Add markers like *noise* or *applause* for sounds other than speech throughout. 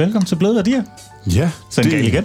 velkommen til Bløde Værdier. Ja, Så det... igen.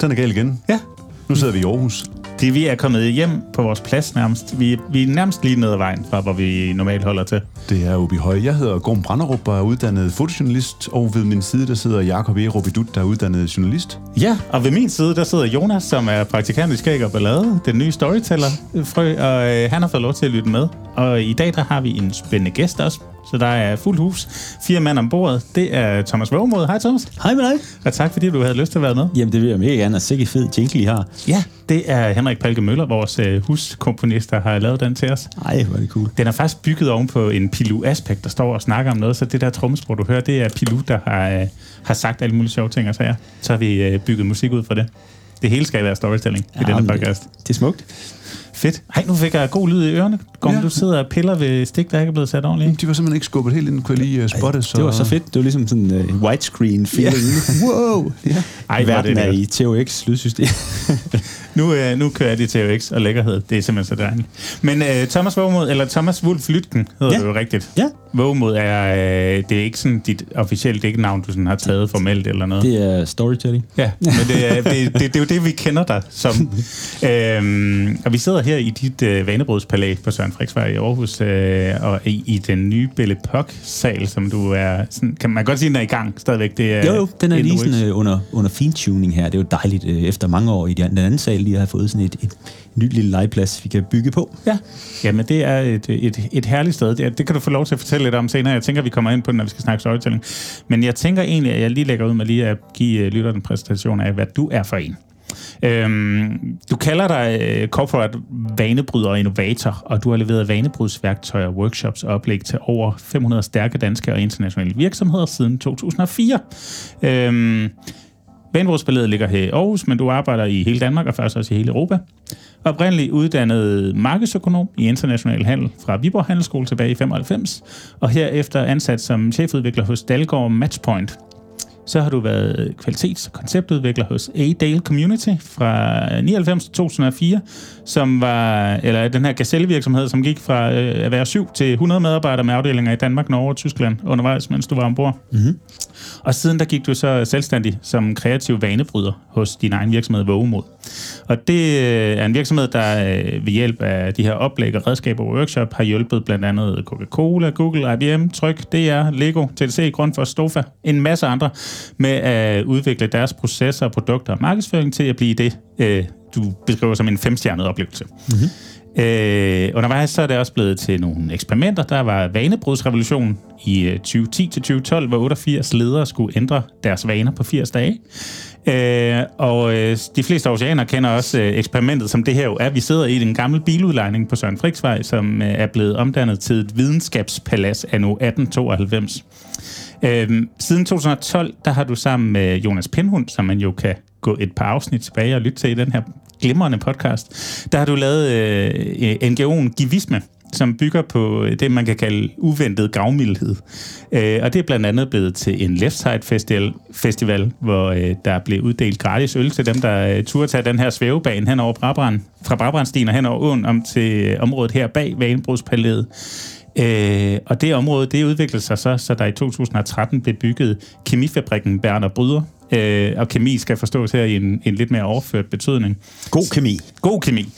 Den er gal igen. Ja. Nu sidder vi i Aarhus. Det, vi er kommet hjem på vores plads nærmest. Vi, vi er nærmest lige ned ad vejen fra, hvor vi normalt holder til. Det er Obi Høj. Jeg hedder Gorm Branderup og er uddannet fotojournalist, og ved min side der sidder Jakob E. Robidut, der er uddannet journalist. Ja, og ved min side, der sidder Jonas, som er praktikant i Skæg og Ballade, den nye storyteller, frø, og øh, han har fået lov til at lytte med. Og i dag, der har vi en spændende gæst også, så der er fuldt hus. Fire mand om bordet. Det er Thomas Vågemod. Hej Thomas. Hej med dig. Og tak fordi du havde lyst til at være med. Jamen, det vil jeg mega gerne, og sikke fed jingle, I har. Ja, det er Henrik Palke Møller, vores øh, huskomponist, der har lavet den til os. Ej, hvor er det cool. Den er faktisk bygget oven på en Pilu Aspect, der står og snakker om noget, så det der trommespor, du hører, det er Pilu, der har, øh, har sagt alle mulige sjove ting og sager. Så har vi øh, bygget musik ud fra det. Det hele skal være storytelling ja, i denne podcast. Det, det er smukt. Fedt. Hej, nu fik jeg god lyd i ørerne. Gorm, ja. Du sidder og piller ved stik, der ikke er blevet sat ordentligt. i. De var simpelthen ikke skubbet helt ind, kunne jeg lige uh, spotte. Så... Det var så fedt. Det var ligesom sådan en uh, widescreen feeling. Ja. *laughs* Wow. Ja. Ej, hvor er det Verden er i THX lydsystem. *laughs* Nu, øh, nu kører jeg det THX og lækkerhed. Det er simpelthen så dejligt. Men øh, Thomas Vågemod, eller Thomas Wulf Lytken, hedder Ja. det jo rigtigt. ja, Vågemod er, øh, det er ikke sådan dit officielle dæknavn, du sådan har taget formelt eller noget. det er storytelling. Ja, men det er, det, det, det er jo det, vi kender dig som. *laughs* øhm, og vi sidder her i dit øh, vanebrudspalæ på Søren Friksvej i Aarhus, øh, og i, i den nye Belle Pok-sal, som du er... Sådan, kan man godt sige, den er i gang stadigvæk? Det er Jo, jo, den er lige sådan, øh, under, under fintuning her. Det er jo dejligt øh, efter mange år i den anden sal, lige at have fået sådan et, et nyt lille legeplads, vi kan bygge på. Ja, Jamen, det er et, et, et herligt sted. Det, det kan du få lov til at fortælle lidt om senere. Jeg tænker, vi kommer ind på det, når vi skal snakke storytelling. Men jeg tænker egentlig, at jeg lige lægger ud med lige at give øh, lytteren en præsentation af, hvad du er for en. Øhm, du kalder dig øh, corporate vanebryder og innovator, og du har leveret vanebrudsværktøjer, workshops og oplæg til over 500 stærke danske og internationale virksomheder siden 2004. Øhm, Vanebrugspalæet ligger her i Aarhus, men du arbejder i hele Danmark og faktisk også i hele Europa. Oprindeligt uddannet markedsøkonom i international handel fra Viborg Handelsskole tilbage i 95, og herefter ansat som chefudvikler hos Dalgaard Matchpoint. Så har du været kvalitets- og konceptudvikler hos A-Dale Community fra 99 til 2004, som var, eller den her Gazelle-virksomhed, som gik fra øh, at være 7 til 100 medarbejdere med afdelinger i Danmark, Norge og Tyskland undervejs, mens du var ombord. Mm-hmm. Og siden der gik du så selvstændig som kreativ vanebryder hos din egen virksomhed Vågemod. Og det øh, er en virksomhed, der øh, ved hjælp af de her oplæg og redskaber og workshop har hjulpet blandt andet Coca-Cola, Google, IBM, Tryk, DR, Lego, TDC, Grundfos, Stofa, en masse andre med at udvikle deres processer, produkter og markedsføring til at blive det, øh, du beskriver som en femstjernet oplevelse. Mm-hmm. Øh, undervejs så er det også blevet til nogle eksperimenter. Der var vanebrudsrevolutionen i øh, 2010 til 2012, hvor 88 ledere skulle ændre deres vaner på 80 dage. Øh, og øh, de fleste oceaner kender også øh, eksperimentet, som det her jo er. Vi sidder i den gamle biludlejning på Søren Friksvej, som øh, er blevet omdannet til et videnskabspalads af nu 1892. Øhm, siden 2012, der har du sammen med Jonas Pindhund, som man jo kan gå et par afsnit tilbage og lytte til i den her glimrende podcast, der har du lavet øh, NGO'en Givisme, som bygger på øh, det, man kan kalde uventet gavmildhed. Øh, og det er blandt andet blevet til en Left Side Festival, festival hvor øh, der blev uddelt gratis øl til dem, der øh, turde tage den her svævebane hen over Brabrand, fra Brabrandstien og hen over åen om til øh, området her bag Vanebrugspalæet. Øh, og det område, det udviklede sig så, så der i 2013 blev bygget kemifabrikken Berner Bryder. Øh, og kemi skal forstås her i en, en lidt mere overført betydning. God kemi. God kemi.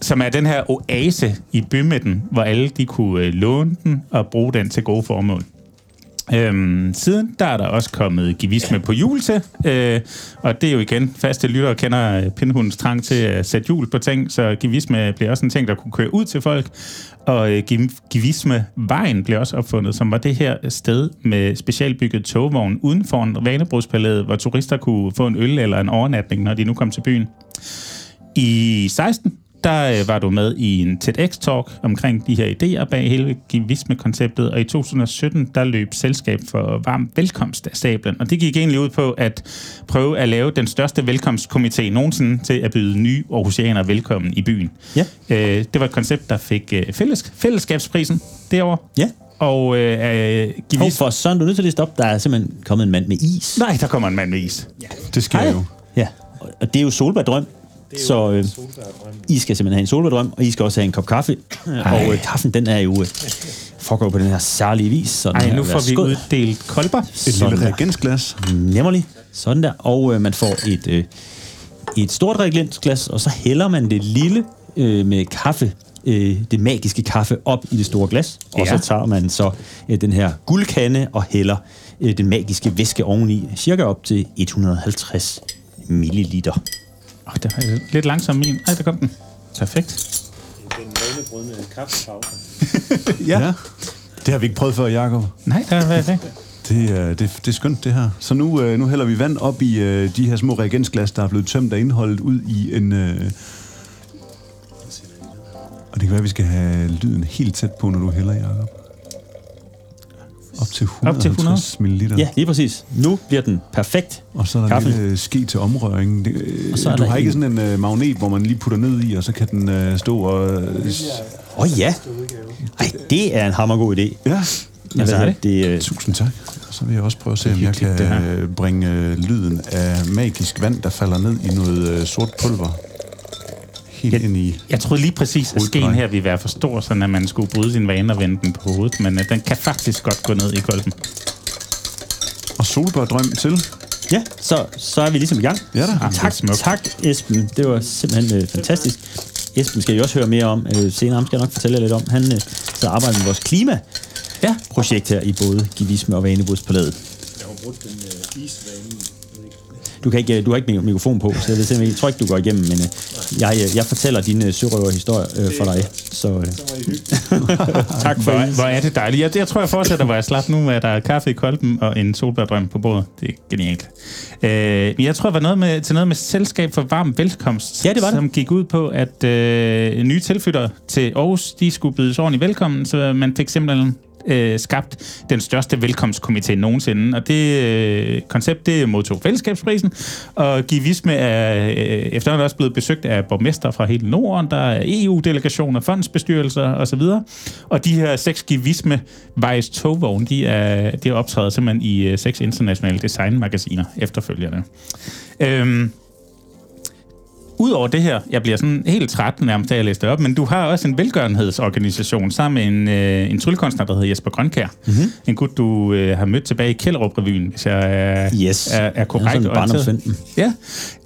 Som er den her oase i bymidten, hvor alle de kunne øh, låne den og bruge den til gode formål. Øhm, siden der er der også kommet givisme på jul til, øh, og det er jo igen, faste lyttere kender øh, Pindhundens trang til at sætte jul på ting, så givisme bliver også en ting, der kunne køre ud til folk, og øh, givisme-vejen blev også opfundet, som var det her sted med specialbygget togvogn uden for en vanebrudspalæet, hvor turister kunne få en øl eller en overnatning, når de nu kom til byen. I 16 der øh, var du med i en TEDx-talk omkring de her idéer bag hele givisme-konceptet, og i 2017, der løb selskab for varm velkomst af stablen, og det gik egentlig ud på at prøve at lave den største velkomstkomité nogensinde til at byde nye Aarhusianere velkommen i byen. Ja. Øh, det var et koncept, der fik øh, fælles, fællesskabsprisen derovre, Ja. og øh, øh, Hov, givis... for sådan, du er nødt til at stoppe. Der er simpelthen kommet en mand med is. Nej, der kommer en mand med is. Det sker jo. Ja, og det er jo Så øh, I skal simpelthen have en solbærdrøm, og I skal også have en kop kaffe. Og øh, kaffen, den er jo øh, foregår på den her særlige vis. Sådan Ej, her. nu får vi Værsgo. uddelt kolber. Et Sådan lille reagensglas. Nemlig. Sådan der. Og øh, man får et, øh, et stort reagensglas, og så hælder man det lille øh, med kaffe, øh, det magiske kaffe, op i det store glas. Og Ja. så tager man så øh, den her guldkande og hælder øh, den magiske væske oveni, cirka op til 150 milliliter. Oh, det er lidt langsom min. Ej, der kom den. Perfekt. *laughs* Ja. ja. Det har vi ikke prøvet før, Jacob. Nej, der er det. Det, er- det, det er skønt, det her. Så nu, øh, nu hælder vi vand op i øh, de her små reagensglas, der er blevet tømt af indholdet ud i en... Øh, og det kan være, at vi skal have lyden helt tæt på, når du hælder, Jacob. Op til 150 ml. Ja, lige præcis. Nu bliver den perfekt. Og så er der Kaffe. en lille ske til omrøring. Det, øh, Og så er du der har ikke en- sådan en uh, magnet, hvor man lige putter ned i, og så kan den uh, stå og... Uh, Åh oh, ja. Ej, det er en hammergod idé. ja, Altså, er det? det, øh, tusind tak. Så vil jeg også prøve at se, om jeg kan øh, bringe øh, lyden af magisk vand, der falder ned i noget øh, sort pulver. Helt Jeg- ind i... Jeg troede lige præcis, at skeen her ville være for stor, så at man skulle bryde sin vane og vende den på hovedet. Men uh, den kan faktisk godt gå ned i kolben. Og solbærdrøm til. ja, så, så er vi ligesom i gang. Ja da. Ah, det Tak, tak Esben. Det var simpelthen øh, fantastisk. Esben skal I også høre mere om øh, senere. Ham skal jeg nok fortælle jer lidt om. Han øh, så arbejder med vores klimaprojekt her i både Givisme og Vanebrudspalæet. Jeg har brugt den øh, Du, kan ikke, øh, du har ikke mik- mikrofon på, så jeg, ved simpelthen, jeg tror ikke, du går igennem, men øh, jeg, øh, jeg fortæller din øh, sørøverhistorie øh, for dig. Så øh, *laughs* tak for Hvor, hvor er det dejligt. Jeg, jeg tror, jeg fortsætter, hvor jeg slap nu, at der er kaffe i kolben og en solbærdrøm på bordet. Det er genialt. Øh, jeg tror, det var noget med, til noget med Selskab for Varm Velkomst, Ja, det var det. som gik ud på, at øh, nye tilflyttere til Aarhus, de skulle bydes ordentligt velkommen, så man fik simpelthen øh, skabt den største velkomstkomité nogensinde. Og det øh, koncept, det modtog fællesskabsprisen, og Givisme er øh, efterhånden også blevet besøgt af borgmester fra hele Norden, der er EU-delegationer, fondsbestyrelser osv. Og de her seks Givisme Vejs togvogne, de er, de er optrædet simpelthen i øh, seks internationale designmagasiner efterfølgende. Øhm, Udover det her, jeg bliver sådan helt træt nærmest at læse det op, men du har også en velgørenhedsorganisation sammen med en, øh, en tryllekunstner, der hedder Jesper Grønkær. Mm-hmm. En gut, du øh, har mødt tilbage i Kjellerup-revyen, hvis jeg er, yes. er, er korrekt Jeg sådan en orienteret. barndomsven. Ja,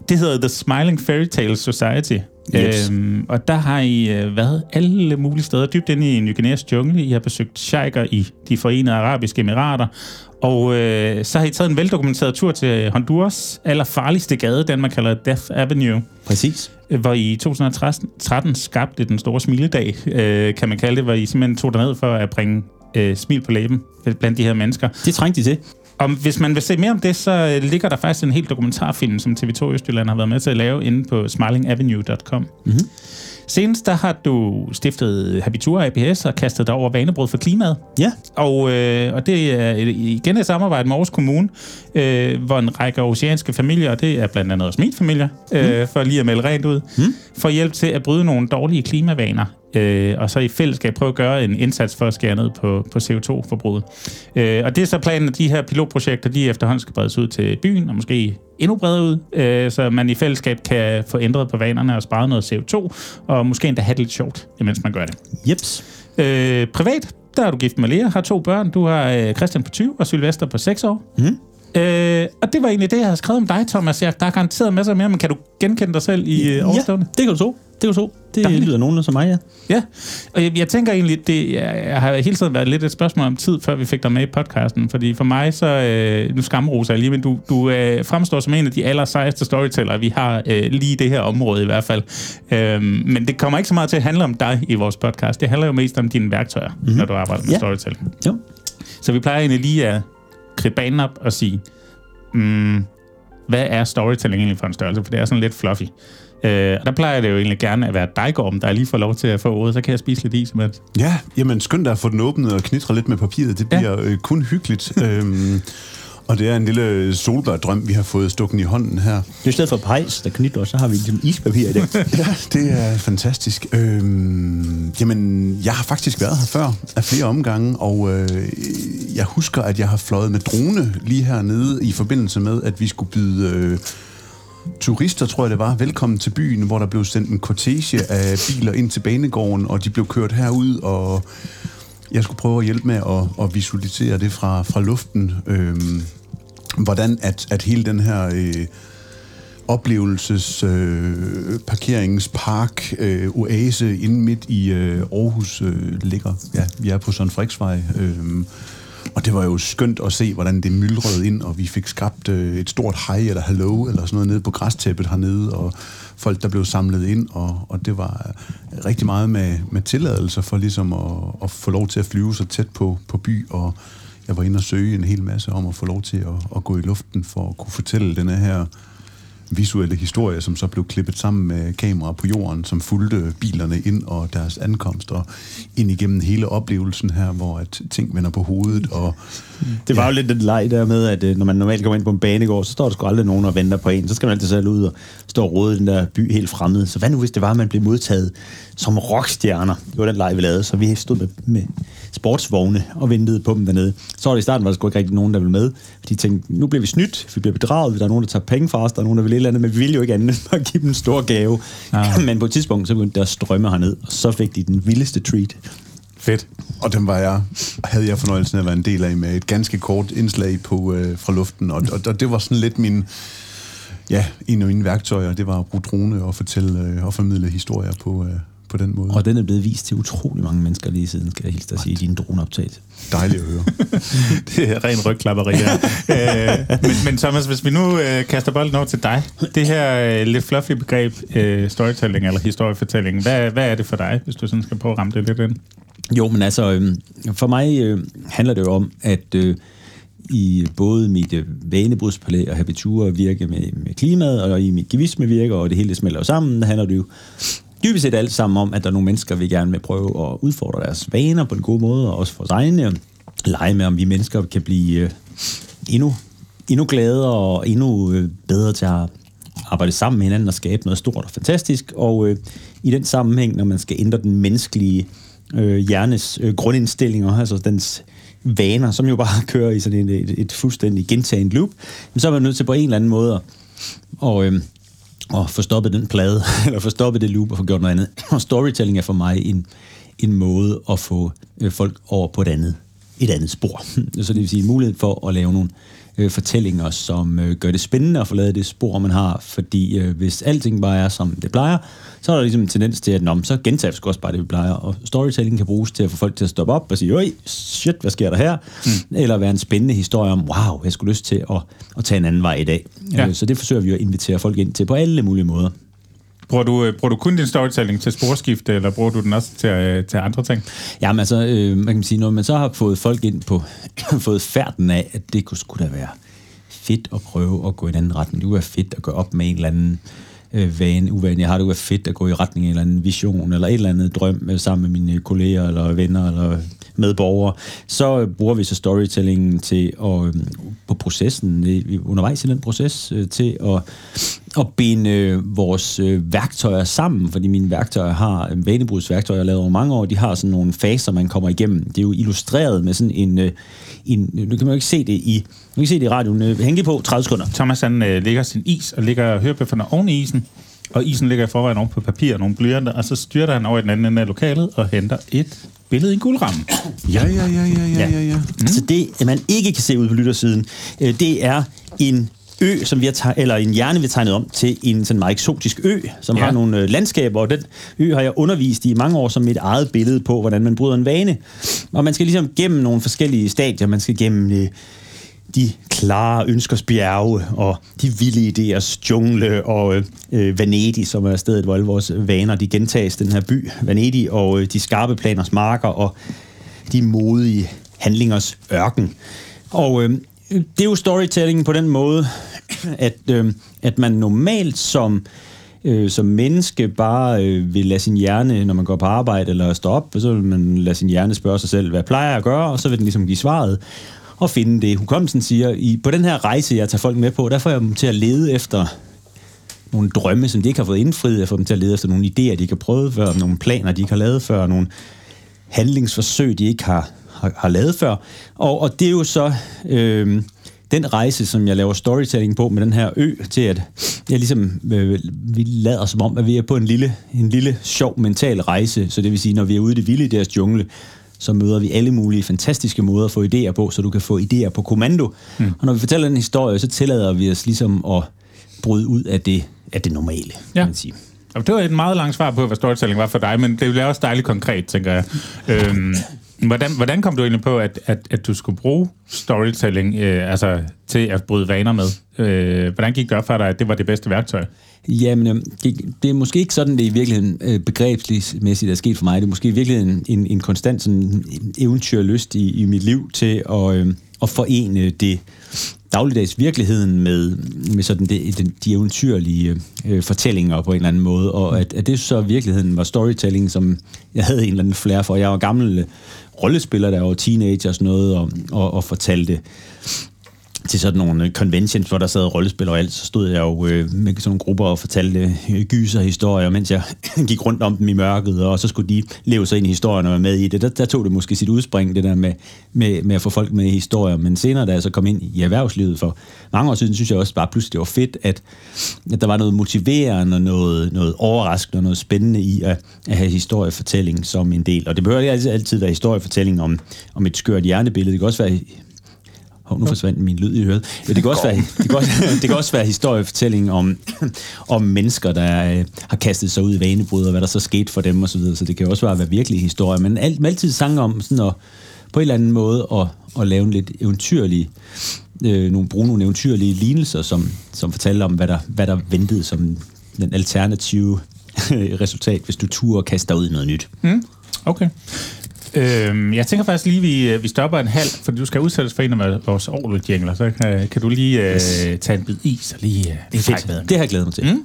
det hedder The Smiling Fairy Tale Society. Yes. Øhm, og der har I øh, været alle mulige steder, dybt inde i Ny Guineas jungle. I har besøgt sheiker i de forenede arabiske emirater. Og øh, så har I taget en veldokumenteret tur til Honduras allerfarligste gade, den man kalder Death Avenue Præcis. øh, hvor I i 2013 skabte den store smiledag, øh, kan man kalde det, hvor I simpelthen tog derned for at bringe øh, smil på læben blandt de her mennesker. Det trængte de til. Og hvis man vil se mere om det, så øh, ligger der faktisk en helt dokumentarfilm, som TV2 Østjylland har været med til at lave inde på smilingavenue.com. Mm-hmm. Senest der har du stiftet Habitura APS og kastet dig over vanebrød for klimaet. Ja. Og, øh, og det er igen et samarbejde med Aarhus Kommune, øh, hvor en række oceanske familier, og det er blandt andet også min familie, øh, for lige at melde rent ud, mm. får hjælp til at bryde nogle dårlige klimavaner, øh, og så i fællesskab prøve at gøre en indsats for at skære ned på, på CO2-forbruget. Øh, og det er så planen, at de her pilotprojekter, de efterhånden skal bredes ud til byen, og måske endnu bredere ud, øh, så man i fællesskab kan få ændret på vanerne og spare noget CO2, og måske endda have det lidt sjovt, imens man gør det. Jeps. Øh, privat, der er du gift med Lea, har to børn. Du har øh, Christian på 20 og Sylvester på 6 år. Mm. Øh, og det var egentlig det, jeg havde skrevet om dig, Thomas. Jeg, der er garanteret masser mere, men kan du genkende dig selv i øh, Ja, overstående? det kan du tro. Det kan du tro. Det Dejligt. lyder nogenlunde som mig, ja. Ja, og jeg, jeg tænker egentlig, det jeg, jeg har hele tiden været lidt et spørgsmål om tid, før vi fik dig med i podcasten, fordi for mig så, øh, nu skamroser jeg lige, men du, du øh, fremstår som en af de aller sejeste storytellere, vi har øh, lige i det her område i hvert fald. Øhm, men det kommer ikke så meget til at handle om dig i vores podcast, det handler jo mest om dine værktøjer, mm-hmm. når du arbejder med Ja. storytelling. Jo. Så vi plejer egentlig lige at kridte banen op og sige, mm, hvad er storytelling egentlig for en størrelse? For det er sådan lidt fluffy. Øh, og der plejer det jo egentlig gerne at være dig, Gorm, der lige får lov til at få ordet, så kan jeg spise lidt is imens. Ja, jamen skynd dig at få den åbnet og knitre lidt med papiret. Det Ja. bliver øh, kun hyggeligt. *laughs* øhm, og det er en lille solbærdrøm, vi har fået stukken i hånden her. Det er i stedet for pejs, der knytter, så har vi ligesom ispapir i det. *laughs* Ja, det er fantastisk. Øhm, jamen, jeg har faktisk været her før af flere omgange, og øh, jeg husker, at jeg har fløjet med drone lige hernede i forbindelse med, at vi skulle byde øh, turister, tror jeg det var, velkommen til byen, hvor der blev sendt en kortege af biler ind til banegården, og de blev kørt herud, og jeg skulle prøve at hjælpe med at, at visualisere det fra, fra luften. Øh, hvordan at, at hele den her... Øh, oplevelses øh, parkeringspark øh, oase inde midt i øh, Aarhus øh, ligger. Ja, vi er på Søren Friksvej. Øh, og det var jo skønt at se, hvordan det myldrede ind, og vi fik skabt øh, et stort hej eller hello, eller sådan noget nede på græstæppet hernede, og folk, der blev samlet ind, og, og det var øh, rigtig meget med, med tilladelser for ligesom at, at få lov til at flyve så tæt på, på by, og jeg var inde og søge en hel masse om at få lov til at, at gå i luften for at kunne fortælle den her visuelle historie, som så blev klippet sammen med kamera på jorden, som fulgte bilerne ind og deres ankomster ind igennem hele oplevelsen her, hvor at ting vender på hovedet. Og, det var ja. jo lidt den leg der med, at øh, når man normalt kommer ind på en banegård, så står der sgu aldrig nogen og venter på en. Så skal man altid selv ud og stå og råde den der by helt fremmed. Så hvad nu, hvis det var, at man blev modtaget som rockstjerner? Det var den leg, vi lavede. Så vi stod med, med sportsvogne og ventede på dem dernede. Så var det i starten, var der sgu ikke rigtig nogen, der ville med. De tænkte, nu bliver vi snydt, vi bliver bedraget, der er nogen, der tager penge fra os, der er nogen, der vil et eller andet, men vi ville jo ikke andet end at give dem en stor gave. Ja. *laughs* men på et tidspunkt, så begyndte der at strømme herned, og så fik de den vildeste treat. Fedt. Og dem var jeg, havde jeg fornøjelsen af at være en del af med et ganske kort indslag på, øh, fra luften, og, og, og det var sådan lidt min, ja, en af mine værktøjer, det var at bruge drone og fortælle øh, og formidle historier på, øh, på den måde. Og den er blevet vist til utrolig mange mennesker lige siden, skal jeg hilse dig sige, i din droneoptagelse. Dejligt at høre. *laughs* det er ren rygklapperi her. øh, men, men Thomas, hvis vi nu øh, kaster bolden over til dig. Det her øh, lidt fluffy begreb, øh, storytelling eller historiefortælling, hvad, hvad er det for dig, hvis du sådan skal prøve at ramme det lidt ind? Jo, men altså, øh, for mig øh, handler det jo om, at øh, i både mit øh, vanebrudspalæ og habitur virke med, med klimaet, og i mit gevisme virke, og det hele smelter sammen, handler det jo dybest set alt sammen om, at der er nogle mennesker, vi gerne vil prøve at udfordre deres vaner på en god måde, og også for egne øh, lege med, om vi mennesker kan blive øh, endnu, endnu gladere og endnu øh, bedre til at arbejde sammen med hinanden og skabe noget stort og fantastisk. Og øh, i den sammenhæng, når man skal ændre den menneskelige øh, hjernes øh, grundindstillinger, altså dens vaner, som jo bare *laughs* kører i sådan et, et, et fuldstændig gentagende loop, så er man nødt til på en eller anden måde at, øh, at få stoppet den plade, *laughs* eller få stoppet det loop og få gjort noget andet. Og *clears throat* storytelling er for mig en, en måde at få øh, folk over på et andet, et andet spor. *laughs* Så det vil sige en mulighed for at lave nogle øh, fortællinger, som øh, gør det spændende at forlade det spor, man har. Fordi øh, hvis alting bare er, som det plejer, så er der ligesom en tendens til, at Nå, så gentager vi også bare det, vi plejer. Og storytelling kan bruges til at få folk til at stoppe op og sige, øj, shit, hvad sker der her? Mm. Eller være en spændende historie om, wow, jeg skulle lyst til at, at tage en anden vej i dag. Ja. Øh, så det forsøger vi at invitere folk ind til på alle mulige måder. Bruger du, øh, bruger du kun din storytelling til sporskifte, eller bruger du den også til, øh, til andre ting? Jamen altså, øh, man kan sige, når man så har fået folk ind på, *coughs* fået færden af, at det kunne skulle da være fedt at prøve at gå i en anden retning. Det kunne være fedt at gå op med en eller anden øh, vane, uvane, jeg har. Det kunne være fedt at gå i retning af en eller anden vision, eller et eller andet drøm øh, sammen med mine kolleger, eller venner, eller medborgere. Så øh, bruger vi så storytellingen til at, øh, på processen, undervejs i den proces, øh, til at, at binde vores værktøjer sammen, fordi mine værktøjer har, vanebrudsværktøjer, jeg lavet over mange år, de har sådan nogle faser, man kommer igennem. Det er jo illustreret med sådan en, en nu kan man jo ikke se det i, nu kan se det i radioen. Hæng på 30 sekunder. Thomas han øh, lægger sin is og ligger hørebøfferne oven i isen, og isen ligger i forvejen oven på papir og nogle blyanter, og så styrter han over i den anden ende af lokalet og henter et billede i en guldramme. Ja, ja, ja, ja, ja, ja. ja. Mm. Altså det, man ikke kan se ud på lyttersiden, øh, det er en ø, som vi har tegnet, eller en hjerne, vi har tegnet om til en sådan meget eksotisk ø, som ja. har nogle øh, landskaber, og den ø har jeg undervist i mange år som mit eget billede på, hvordan man bryder en vane. Og man skal ligesom gennem nogle forskellige stadier. Man skal gennem øh, de klare ønskers bjerge og de vilde idéers jungle og øh, Venedig, som er stedet, hvor alle vores vaner de gentages, den her by, Venedig, og øh, de skarpe planers marker og de modige handlingers ørken. Og øh, det er jo storytelling på den måde, at, øh, at man normalt som øh, som menneske bare øh, vil lade sin hjerne, når man går på arbejde eller står op, så vil man lade sin hjerne spørge sig selv, hvad plejer jeg at gøre, og så vil den ligesom give svaret og finde det. Hukommelsen siger, i, på den her rejse, jeg tager folk med på, der får jeg dem til at lede efter nogle drømme, som de ikke har fået indfriet. Jeg får dem til at lede efter nogle idéer, de ikke har prøvet før, nogle planer, de ikke har lavet før, nogle handlingsforsøg, de ikke har, har, har lavet før. Og, og det er jo så øh, den rejse, som jeg laver storytelling på med den her ø, til at jeg ligesom, øh, vi lader som om, at vi er på en lille, en lille sjov mental rejse. Så det vil sige, når vi er ude i det vilde i deres jungle, så møder vi alle mulige fantastiske måder at få idéer på, så du kan få idéer på kommando. Mm. Og når vi fortæller den historie, så tillader vi os ligesom at bryde ud af det, af det normale, ja. kan man sige. Og det var et meget langt svar på, hvad storytelling var for dig, men det bliver også dejligt konkret, tænker jeg. Øhm, hvordan, hvordan kom du egentlig på, at, at, at du skulle bruge storytelling øh, altså, til at bryde vaner med? Øh, hvordan gik det op for dig, at det var det bedste værktøj? Jamen, øhm, det, det er måske ikke sådan, det i virkeligheden øh, begrebsmæssigt er sket for mig. Det er måske i virkeligheden en, en konstant sådan, eventyrlyst i, i mit liv til at, øh, at forene det dagligdags virkeligheden med, med sådan det, de, de eventyrlige øh, fortællinger på en eller anden måde, og at, at det så virkeligheden var storytelling, som jeg havde en eller anden flair for. Jeg var gammel rollespillere, rollespiller, der var teenager og sådan noget, og, og, og fortalte til sådan nogle øh, conventions, hvor der sad rollespil og alt, så stod jeg jo øh, med sådan nogle grupper og fortalte øh, gyserhistorier, mens jeg *laughs* gik rundt om dem i mørket, og så skulle de leve sig ind i historien og være med i det. Der, der tog det måske sit udspring, det der med, med, med at få folk med i historier. Men senere, da jeg så kom ind i erhvervslivet for mange år siden, synes jeg også bare pludselig, det var fedt, at, at der var noget motiverende og noget, noget overraskende og noget spændende i at, at have historiefortælling som en del. Og det behøver ikke altid være historiefortælling om, om et skørt hjernebillede. Det kan også være Hov, nu forsvandt min lyd i høret. Ja, det, kan også være, det, kan også, det kan også være historiefortælling om, om mennesker, der øh, har kastet sig ud i vanebrud, og hvad der så skete for dem osv. Så, videre. så det kan også være, være virkelige historier. Men alt, altid sang om sådan at, på en eller anden måde at, at lave en lidt eventyrlig, øh, nogle, bruge nogle eventyrlige lignelser, som, som fortæller om, hvad der, hvad der ventede som den alternative øh, resultat, hvis du turer og kaster ud i noget nyt. Mm. Okay. Øhm, jeg tænker faktisk lige, vi, øh, vi stopper en halv, for du skal udsættes for en af vores orgel så kan, kan du lige øh, tage en bid is og lige... Øh, det er fedt. Det har jeg glædet mig til. Mm?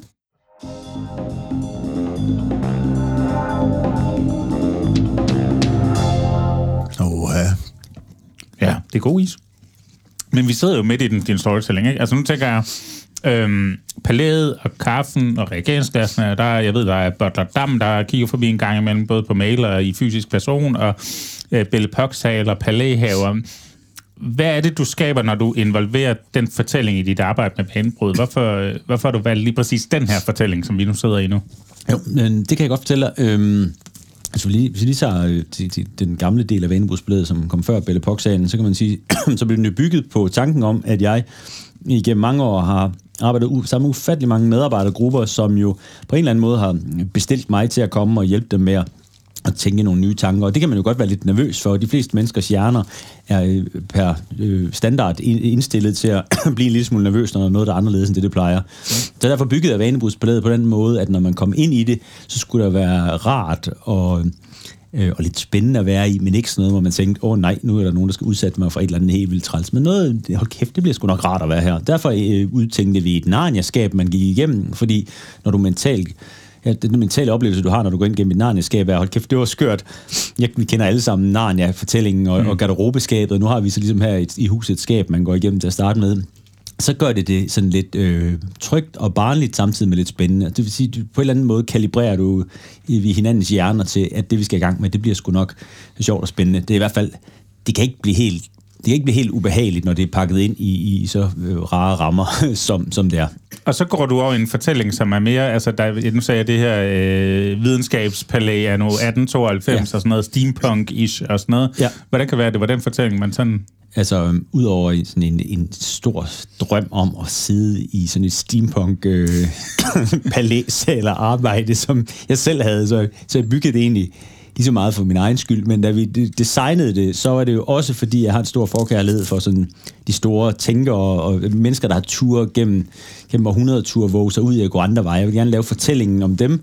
Oh, ja. ja, det er god is. Men vi sidder jo midt i din, din storytelling, ikke? Altså nu tænker jeg, Øhm, palæet og kaffen og reagensglasene, der, jeg ved, der er Butler Dam, der kigger forbi en gang imellem, både på mail og i fysisk person, og øh, Belle Poxhal og palæhaver. Hvad er det, du skaber, når du involverer den fortælling i dit arbejde med banebrud? Hvorfor, øh, hvorfor har du valgt lige præcis den her fortælling, som vi nu sidder i nu? Jo, det kan jeg godt fortælle Øhm Altså, hvis vi lige tager øh, til, til den gamle del af vanebrugsbladet, som kom før Belle Pox-sagen, så kan man sige, *clears throat* så blev den jo bygget på tanken om, at jeg igennem mange år har arbejdet sammen med ufattelig mange medarbejdergrupper, som jo på en eller anden måde har bestilt mig til at komme og hjælpe dem med at at tænke nogle nye tanker, og det kan man jo godt være lidt nervøs for. De fleste menneskers hjerner er øh, per øh, standard indstillet til at *clears throat* blive en lille smule nervøs, når der er noget, der er anderledes end det, det plejer. Så derfor byggede jeg vanebrudspalæet på den måde, at når man kom ind i det, så skulle det være rart og øh, og lidt spændende at være i, men ikke sådan noget, hvor man tænkte, åh oh, nej, nu er der nogen, der skal udsætte mig for et eller andet helt vildt træls. Men noget, hold kæft, det bliver sgu nok rart at være her. Derfor øh, udtænkte vi et narniaskab, man gik igennem, fordi når du mentalt ja, den mentale oplevelse, du har, når du går ind gennem et narniaskab, er, hold kæft, det var skørt. Jeg, vi kender alle sammen Narnia-fortællingen og, mm. og garderobeskabet, og nu har vi så ligesom her et, i huset et skab, man går igennem til at starte med så gør det det sådan lidt øh, trygt og barnligt, samtidig med lidt spændende. Det vil sige, du, på en eller anden måde kalibrerer du i hinandens hjerner til, at det, vi skal i gang med, det bliver sgu nok sjovt og spændende. Det er i hvert fald, det kan ikke blive helt det kan ikke blive helt ubehageligt, når det er pakket ind i, i så øh, rare rammer, *laughs* som, som det er. Og så går du over i en fortælling, som er mere, altså der, nu sagde jeg det her øh, videnskabspalæ nu 1892 ja. og sådan noget, steampunk-ish og sådan noget. Ja. Hvordan kan det være, det var den fortælling, man sådan Altså, um, udover sådan en, en stor drøm om at sidde i sådan et steampunk øh, *laughs* palæs eller arbejde, som jeg selv havde, så, så jeg byggede det egentlig lige så meget for min egen skyld, men da vi designede det, så var det jo også fordi, jeg har en stor forkærlighed for sådan de store tænkere og mennesker, der har tur gennem, gennem århundrede tur, våge sig ud i at gå andre veje. Jeg vil gerne lave fortællingen om dem,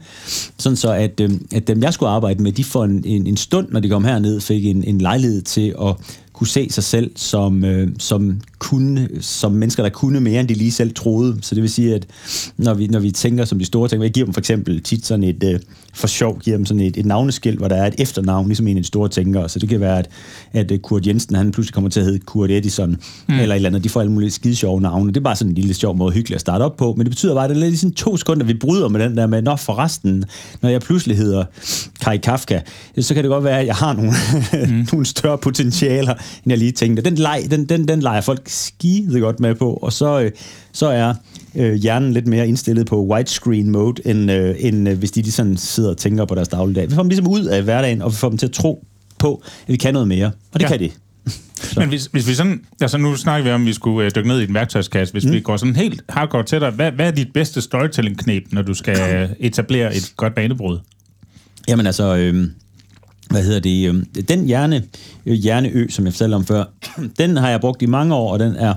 sådan så at, øhm, at dem, jeg skulle arbejde med, de får en, en, en stund, når de kom herned, fik en, en lejlighed til at kunne se sig selv som, øh, som, kunne, som mennesker, der kunne mere, end de lige selv troede. Så det vil sige, at når vi, når vi tænker som de store ting, jeg giver dem for eksempel tit sådan et, øh, for sjov, giver dem sådan et, et navneskilt, hvor der er et efternavn, ligesom en af de store tænkere. Så det kan være, at, at øh, Kurt Jensen, han pludselig kommer til at hedde Kurt Edison, mm. eller et eller andet. De får alle mulige skide sjove navne. Det er bare sådan en lille sjov måde hyggeligt at starte op på. Men det betyder bare, at det er lidt sådan to sekunder, vi bryder med den der med, når forresten, når jeg pludselig hedder Kai Kafka, så kan det godt være, at jeg har nogle, mm. *laughs* nogle større potentialer, end jeg lige tænkte. Den, leg, den, den, den leger folk skide godt med på, og så, øh, så er øh, hjernen lidt mere indstillet på widescreen mode, end, øh, end øh, hvis de, de sådan sidder og tænker på deres dagligdag. Vi får dem ligesom ud af hverdagen, og vi får dem til at tro, på, at vi kan noget mere. Og det Ja. kan det. *laughs* Men hvis, hvis vi sådan... Altså nu snakker vi om, at vi skulle øh, dykke ned i en værktøjskasse. Hvis mm. vi går sådan helt hardcore til dig, hvad, hvad er dit bedste storytelling-knep, når du skal *clears throat* etablere et godt banebrud? Jamen altså, øh, hvad hedder det? Øh, den hjerne, øh, hjerneø, som jeg fortalte om før, *clears throat* den har jeg brugt i mange år, og den er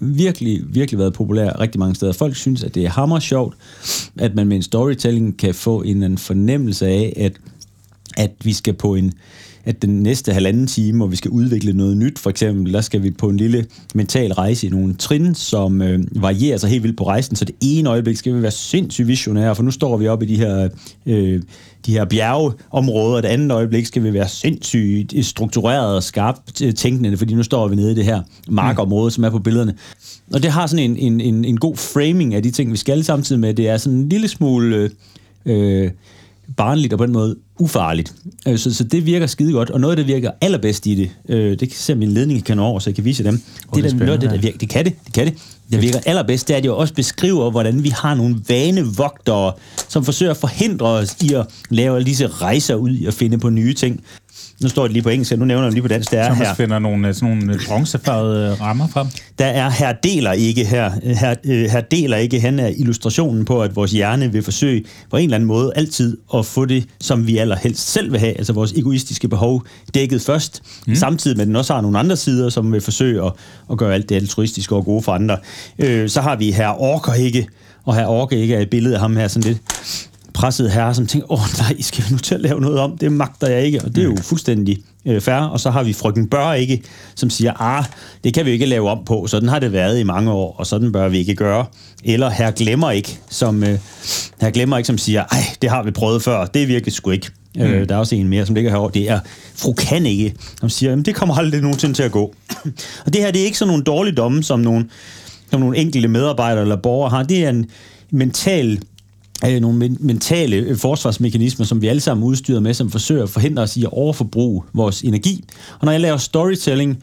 virkelig, virkelig været populær rigtig mange steder. Folk synes, at det er hammer sjovt, at man med en storytelling kan få en, en fornemmelse af, at, at vi skal på en at den næste halvanden time, hvor vi skal udvikle noget nyt, for eksempel, der skal vi på en lille mental rejse i nogle trin, som øh, varierer sig helt vildt på rejsen, så det ene øjeblik skal vi være sindssygt visionære, for nu står vi oppe i de her, øh, de her bjergeområder, og det andet øjeblik skal vi være sindssygt struktureret og skarpt øh, tænkende, fordi nu står vi nede i det her markområde, som er på billederne. Og det har sådan en, en, en, en god framing af de ting, vi skal samtidig med. Det er sådan en lille smule... Øh, øh, barnligt og på den måde ufarligt. Øh, Så, så det virker skide godt, og noget, der virker allerbedst i det, øh, det kan se, min ledning kan nå over, så jeg kan vise jer dem. det er det, der, noget, af det, der virker, det kan det, det kan det. Det virker allerbedst, det er, at jeg også beskriver, hvordan vi har nogle vanevogtere, som forsøger at forhindre os i at lave disse rejser ud at finde på nye ting. Nu står det lige på engelsk, nu nævner jeg lige på dansk, det er Thomas her. finder nogle, øh, sådan nogle øh, bronzefarvede øh, rammer frem. Der er her deler ikke her. Her, her deler ikke, han er illustrationen på, at vores hjerne vil forsøge på en eller anden måde altid at få det, som vi allerhelst selv vil have, altså vores egoistiske behov dækket først, mm. samtidig med at den også har nogle andre sider, som vil forsøge at, at gøre alt det altruistiske og gode for andre. Øh, så har vi her orker ikke, og her orker ikke er et billede af ham her sådan lidt presset herre, som tænker, åh nej, skal vi nu til at lave noget om? Det magter jeg ikke, og det er jo fuldstændig øh, fair. Og så har vi frøken Bør ikke, som siger, ah, det kan vi ikke lave om på, sådan har det været i mange år, og sådan bør vi ikke gøre. Eller her glemmer ikke, som, øh, her glemmer ikke, som siger, ej, det har vi prøvet før, det virkelig sgu ikke. Mm. Øh, der er også en mere, som ligger herovre, det er fru kan ikke, som siger, jamen, det kommer aldrig nogensinde til at gå. *clears throat* og det her, det er ikke sådan nogle dårligdomme, som nogle, som nogle enkelte medarbejdere eller borgere har, det er en mental øh, nogle men- mentale øh, forsvarsmekanismer, som vi alle sammen er udstyret med, som forsøger at forhindre os i at overforbruge vores energi. Og når jeg laver storytelling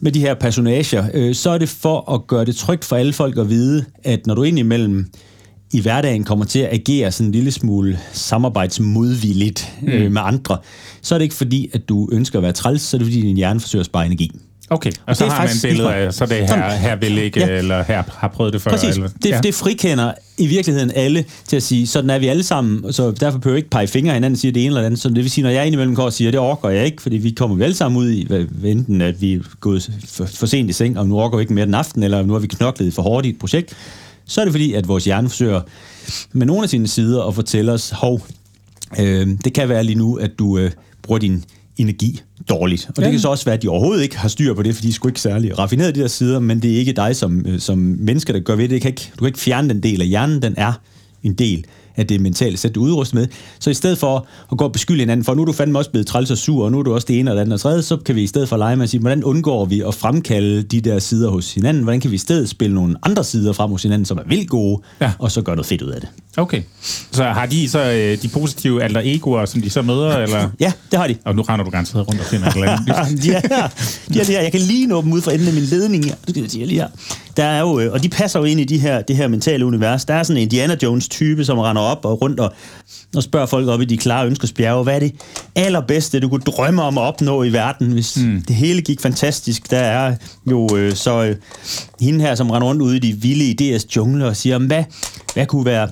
med de her personager, øh, så er det for at gøre det trygt for alle folk at vide, at når du indimellem i hverdagen kommer til at agere sådan en lille smule samarbejdsmodvilligt øh, Mm. med andre, så er det ikke fordi, at du ønsker at være træls, så er det fordi, din hjerne forsøger at spare energi. Okay, og så det har man et billede af, så det er her, her vil ikke, Ja. eller her har prøvet det før. Præcis. Eller, Det, ja. det frikender i virkeligheden alle til at sige, sådan er vi alle sammen, så derfor behøver vi ikke pege fingre hinanden og sige det ene eller andet. Så det vil sige, når jeg indimellem går og siger, det orker jeg ikke, fordi vi kommer vi alle sammen ud i, enten at vi er gået for, for sent i seng, og nu orker vi ikke mere den aften, eller nu har vi knoklet for hårdt i et projekt, så er det fordi, at vores hjerne forsøger med nogle af sine sider at fortælle os, hov, øh, det kan være lige nu, at du øh, bruger din energi dårligt. Og det Ja. kan så også være, at de overhovedet ikke har styr på det, fordi de er sgu ikke særlig raffineret, de der sider, men det er ikke dig som, øh, som menneske, der gør ved det. det kan ikke, du kan ikke fjerne den del af hjernen, den er en del af det mentale sæt, du udrustet med. Så i stedet for at gå og beskylde hinanden, for nu er du fandme også blevet træls og sur, og nu er du også det ene og det andet og tredje, så kan vi i stedet for lege med at sige, hvordan undgår vi at fremkalde de der sider hos hinanden? Hvordan kan vi i stedet spille nogle andre sider frem hos hinanden, som er vildt gode, Ja. og så gøre noget fedt ud af det? Okay. Så har de så øh, de positive alter egoer, som de så møder, eller? Ja, det har de. Og nu render du garanteret rundt og finder et eller andet. *laughs* de er her. De er her. Jeg kan lige nå dem ud fra enden af min ledning her. Jeg sige lige her. Der er jo, øh, og de passer jo ind i de her, det her mentale univers. Der er sådan en Indiana Jones-type, som render op og rundt og, og spørger folk op i de klare ønskesbjerge, hvad er det allerbedste, du kunne drømme om at opnå i verden, hvis mm. det hele gik fantastisk. Der er jo øh, så øh, hende her, som render rundt ude i de vilde idéers jungler og siger, hvad, hvad kunne være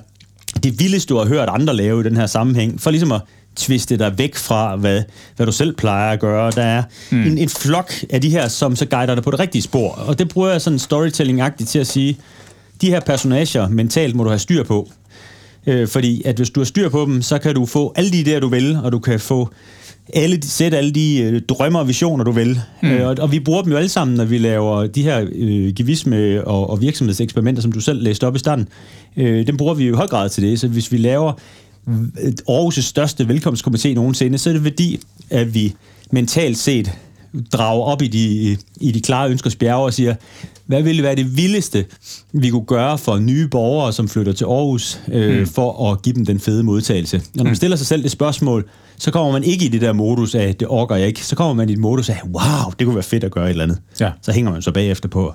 det vildeste, du har hørt andre lave i den her sammenhæng, for ligesom at tviste dig væk fra, hvad, hvad du selv plejer at gøre. Der er mm. en, en flok af de her, som så guider dig på det rigtige spor. Og det bruger jeg sådan storytelling-agtigt til at sige, de her personager mentalt må du have styr på. Øh, fordi at hvis du har styr på dem, så kan du få alle de idéer, du vil, og du kan få alle, sætte alle de øh, drømmer og visioner, du vil. Mm. Øh, og, og vi bruger dem jo alle sammen, når vi laver de her øh, givisme- og, og virksomhedseksperimenter, som du selv læste op i starten. Øh, dem bruger vi jo i høj grad til det. Så hvis vi laver Aarhus' største velkomstkomité nogensinde, så er det fordi, at vi mentalt set drager op i de, i de klare ønskers bjerge og siger, hvad ville være det vildeste, vi kunne gøre for nye borgere, som flytter til Aarhus, øh, mm. for at give dem den fede modtagelse. Og når man stiller sig selv det spørgsmål, så kommer man ikke i det der modus af, det orker jeg ikke. Så kommer man i et modus af, wow, det kunne være fedt at gøre et eller andet. Ja. Så hænger man så bagefter på,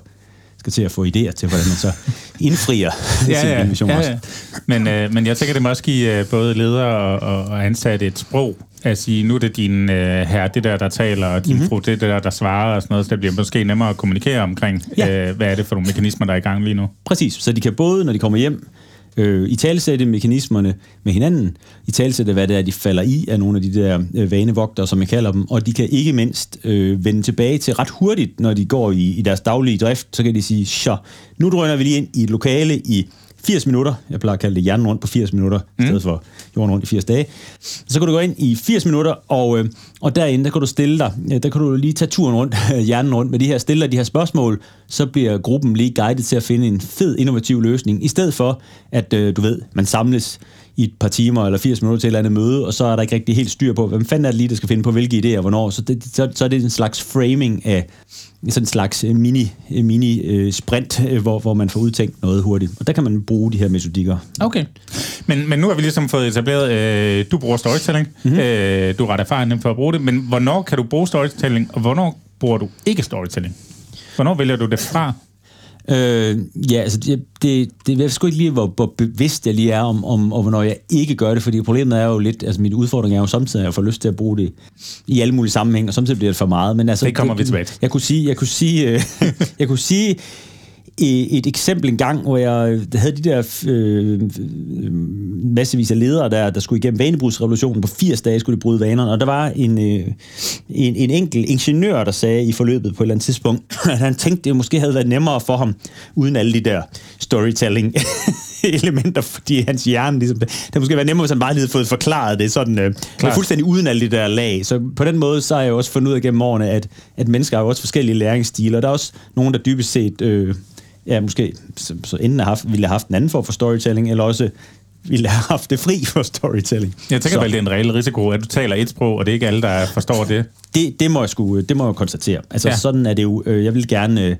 skal til at få idéer til, hvordan man så *laughs* indfrier ja, *laughs* sin ja, også. ja. Men, øh, men jeg tænker, det må også give øh, både ledere og, og, ansatte et sprog, at sige, nu er det din øh, herre, det der, der taler, og din mm-hmm. fru, det det der, der svarer og sådan noget, så det bliver måske nemmere at kommunikere omkring, ja. øh, hvad er det for nogle mekanismer, der er i gang lige nu. Præcis, så de kan både, når de kommer hjem, øh, i talsætte mekanismerne med hinanden, i talsætte, hvad det er, de falder i af nogle af de der øh, vanevogtere, som jeg kalder dem, og de kan ikke mindst øh, vende tilbage til ret hurtigt, når de går i, i deres daglige drift, så kan de sige, så nu drøner vi lige ind i et lokale i 80 minutter. Jeg plejer at kalde det hjernen rundt på 80 minutter, mm. i stedet for jorden rundt i 80 dage. Så kan du gå ind i 80 minutter, og, øh, og derinde, der kan du stille dig, der kan du lige tage turen rundt, *laughs* hjernen rundt med de her, stiller de her spørgsmål, så bliver gruppen lige guidet til at finde en fed, innovativ løsning, i stedet for, at øh, du ved, man samles i et par timer eller 80 minutter til et eller andet møde, og så er der ikke rigtig helt styr på, hvem fanden er det lige, der skal finde på hvilke idéer og hvornår. Så, det, så, så er det en slags framing af sådan en slags øh, mini, øh, mini øh, sprint, hvor, hvor man får udtænkt noget hurtigt. Og der kan man bruge de her metodikker. Okay. Men, men nu har vi ligesom fået etableret, øh, du bruger storytelling, mm-hmm. øh, du er ret erfaren for at bruge det, men hvornår kan du bruge storytelling, og hvornår bruger du ikke storytelling? Hvornår vælger du det fra? Øh, ja, altså det, det, det jeg sgu ikke lige, hvor, hvor bevidst jeg lige er om, om, om, hvornår jeg ikke gør det, fordi problemet er jo lidt, altså min udfordring er jo samtidig, at jeg får lyst til at bruge det i alle mulige sammenhæng, og samtidig bliver det for meget. Men altså, det kommer det, vi tilbage til. Jeg kunne sige, jeg kunne sige, øh, *laughs* jeg kunne sige et eksempel en gang, hvor jeg havde de der øh, massevis af ledere, der, der skulle igennem vanebrugsrevolutionen. På 80 dage skulle de bryde vanerne, og der var en, øh, en, en enkelt ingeniør, der sagde i forløbet på et eller andet tidspunkt, *laughs* at han tænkte, det måske havde været nemmere for ham, uden alle de der storytelling *laughs* elementer, fordi hans hjerne ligesom, det måske været nemmere, hvis han bare lige havde fået forklaret det sådan, øh, fuldstændig uden alle de der lag. Så på den måde, så har jeg også fundet ud af gennem årene, at, at mennesker har jo også forskellige læringsstiler, og der er også nogen, der dybest set øh, ja, måske så, så enten have haft, ville have haft en anden form for storytelling, eller også ville have haft det fri for storytelling. Jeg tænker vel, det er en reel risiko, at du taler et sprog, og det er ikke alle, der forstår det. Det, det må jeg sgu, det må jeg konstatere. Altså ja. sådan er det jo. Øh, jeg vil gerne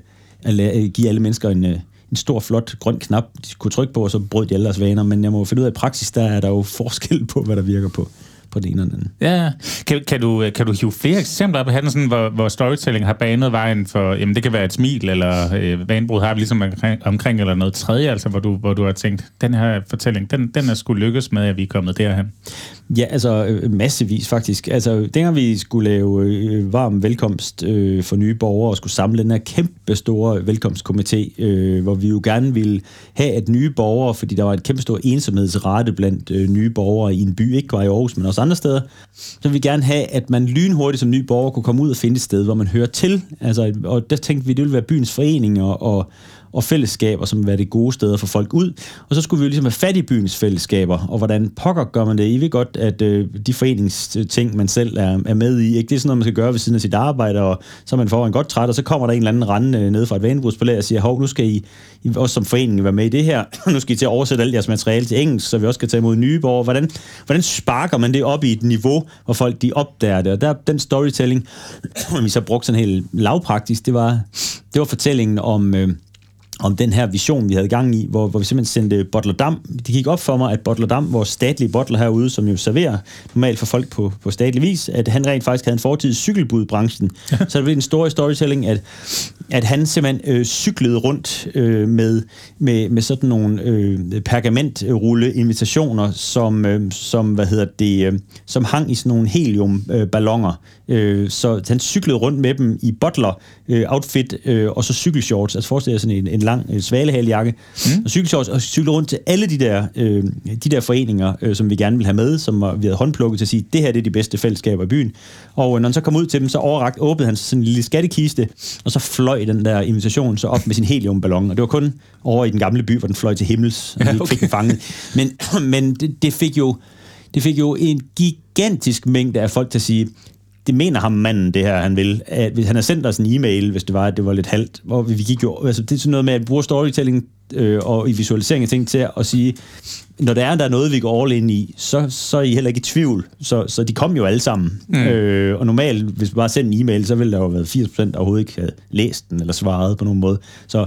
uh, give alle mennesker en, en stor, flot grøn knap, de kunne trykke på, og så brød de alle deres vaner. Men jeg må finde ud af, at i praksis, der er der jo forskel på, hvad der virker på på det ene eller andet. Ja, kan, kan, du, kan du hive flere eksempler op af sådan, hvor, hvor storytelling har banet vejen for, jamen det kan være et smil, eller øh, vanebrud har vi ligesom omkring, omkring, eller noget tredje, altså hvor du, hvor du har tænkt, den her fortælling, den, den er skulle lykkes med, at vi er kommet derhen. Ja, altså øh, massevis faktisk. Altså, dengang vi skulle lave øh, varm velkomst øh, for nye borgere og skulle samle den her kæmpe store velkomstkomité, øh, hvor vi jo gerne ville have, at nye borgere, fordi der var et kæmpe stor ensomhedsrate blandt øh, nye borgere i en by, ikke bare i Aarhus, men også andre steder, så vi gerne have, at man lynhurtigt som ny borger kunne komme ud og finde et sted, hvor man hører til. Altså, og der tænkte vi, det ville være byens forening og og og fællesskaber, som være det gode steder for folk ud. Og så skulle vi jo ligesom have fat i byens fællesskaber, og hvordan pokker gør man det? I ved godt, at øh, de foreningsting, man selv er, er med i, ikke? det er sådan noget, man skal gøre ved siden af sit arbejde, og så er man får en godt træt, og så kommer der en eller anden rende ned fra et vanebrugspalæ og siger, hov, nu skal I, I også som forening være med i det her, *laughs* nu skal I til at oversætte alt jeres materiale til engelsk, så vi også kan tage imod nye borgere. Hvordan, hvordan sparker man det op i et niveau, hvor folk de opdager det? Og der, den storytelling, *clears throat* vi så brugte sådan helt lavpraktisk, det var, det var fortællingen om... Øh, om den her vision, vi havde gang i, hvor, hvor vi simpelthen sendte Bottler Dam. Det gik op for mig, at Bottler Dam, vores statlige bottler herude, som jo serverer normalt for folk på, på statlig vis, at han rent faktisk havde en fortid i cykelbudbranchen. Så det blev en stor storytelling, at, at han simpelthen øh, cyklede rundt øh, med, med, med sådan nogle øh, pergamentrulle invitationer, som, øh, som, hvad hedder det, øh, som hang i sådan nogle heliumballoner. Øh, så han cyklede rundt med dem i bottler øh, outfit, øh, og så cykelshorts. Altså forestil jer sådan en, en lang øh, svalehalejakke, mm. og cykelshorts, og cykle rundt til alle de der, øh, de der foreninger, øh, som vi gerne vil have med, som var, vi havde håndplukket til at sige, det her det er de bedste fællesskaber i byen. Og øh, når han så kom ud til dem, så overragt åbnede han sådan en lille skattekiste, og så fløj den der invitation så op med sin heliumballon, og det var kun over i den gamle by, hvor den fløj til himmels, og ja, okay. fik den fanget. Men, *clears throat* men det, det fik jo det fik jo en gigantisk mængde af folk til at sige, det mener ham manden, det her, han vil. At, hvis han har sendt os en e-mail, hvis det var, at det var lidt halvt, hvor vi gik jo, altså det er sådan noget med, at bruge storytelling øh, og i visualisering af ting til at sige, når der er, der er noget, vi går all ind i, så, så er I heller ikke i tvivl. Så, så de kom jo alle sammen. Mm. Øh, og normalt, hvis vi bare sender en e-mail, så ville der jo have været 80% der overhovedet ikke have læst den eller svaret på nogen måde. Så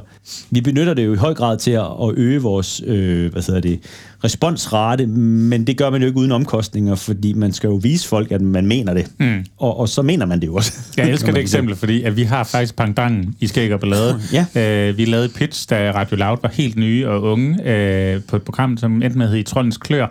vi benytter det jo i høj grad til at, at øge vores øh, hvad hedder det, responsrate, men det gør man jo ikke uden omkostninger, fordi man skal jo vise folk, at man mener det. Mm. Og, og så mener man det jo også. Jeg *laughs* elsker det eksempel, fordi at vi har faktisk pangdangen i Skæg og Ballade. ja. øh, vi lavede pitch, da Radio Loud var helt nye og unge, øh, på et program, som enten med hedde I Trollens Klør,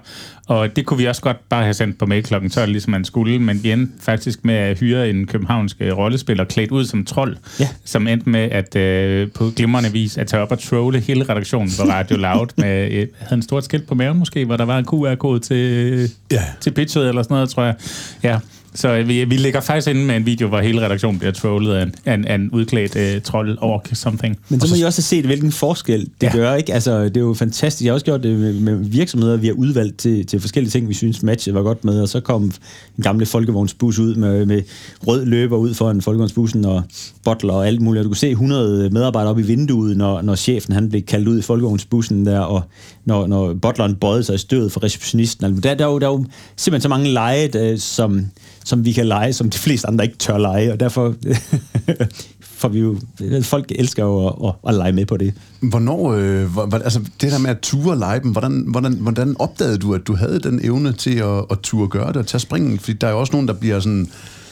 og det kunne vi også godt bare have sendt på mail kl. 12, ligesom man skulle, men vi endte faktisk med at hyre en københavnsk øh, rollespiller klædt ud som trold, Ja. som endte med at øh, på glimrende vis at tage op og trolle hele redaktionen på Radio Loud med øh, havde en stort skilt på maven måske, hvor der var en QR-kode til, Ja. til pitchet eller sådan noget, tror jeg. Ja, så øh, vi, vi ligger faktisk inde med en video, hvor hele redaktionen bliver trollet af en, af en, af en udklædt øh, trold ork something. Men så må I også have set, hvilken forskel det Ja. gør, ikke? Altså, det er jo fantastisk. Jeg har også gjort det med, med virksomheder, vi har udvalgt til, til forskellige ting, vi synes matchet var godt med, og så kom en gamle folkevognsbus ud med, med rød løber ud foran folkevognsbussen og bottler og alt muligt. Og du kunne se 100 medarbejdere op i vinduet, når, når chefen han blev kaldt ud i folkevognsbussen der, og når, når bottleren bøjede sig i stødet for receptionisten. Altså, Der, der, er jo, der er jo simpelthen så mange lege, der, som, som vi kan lege, som de fleste andre ikke tør lege, og derfor *laughs* får vi jo... Folk elsker jo at, at, at lege med på det. Hvornår, øh, hvor, hvor, altså det der med at ture lege dem, hvordan, hvordan, hvordan opdagede du, at du havde den evne til at, at ture gøre det og tage springen? Fordi der er jo også nogen, der bliver sådan,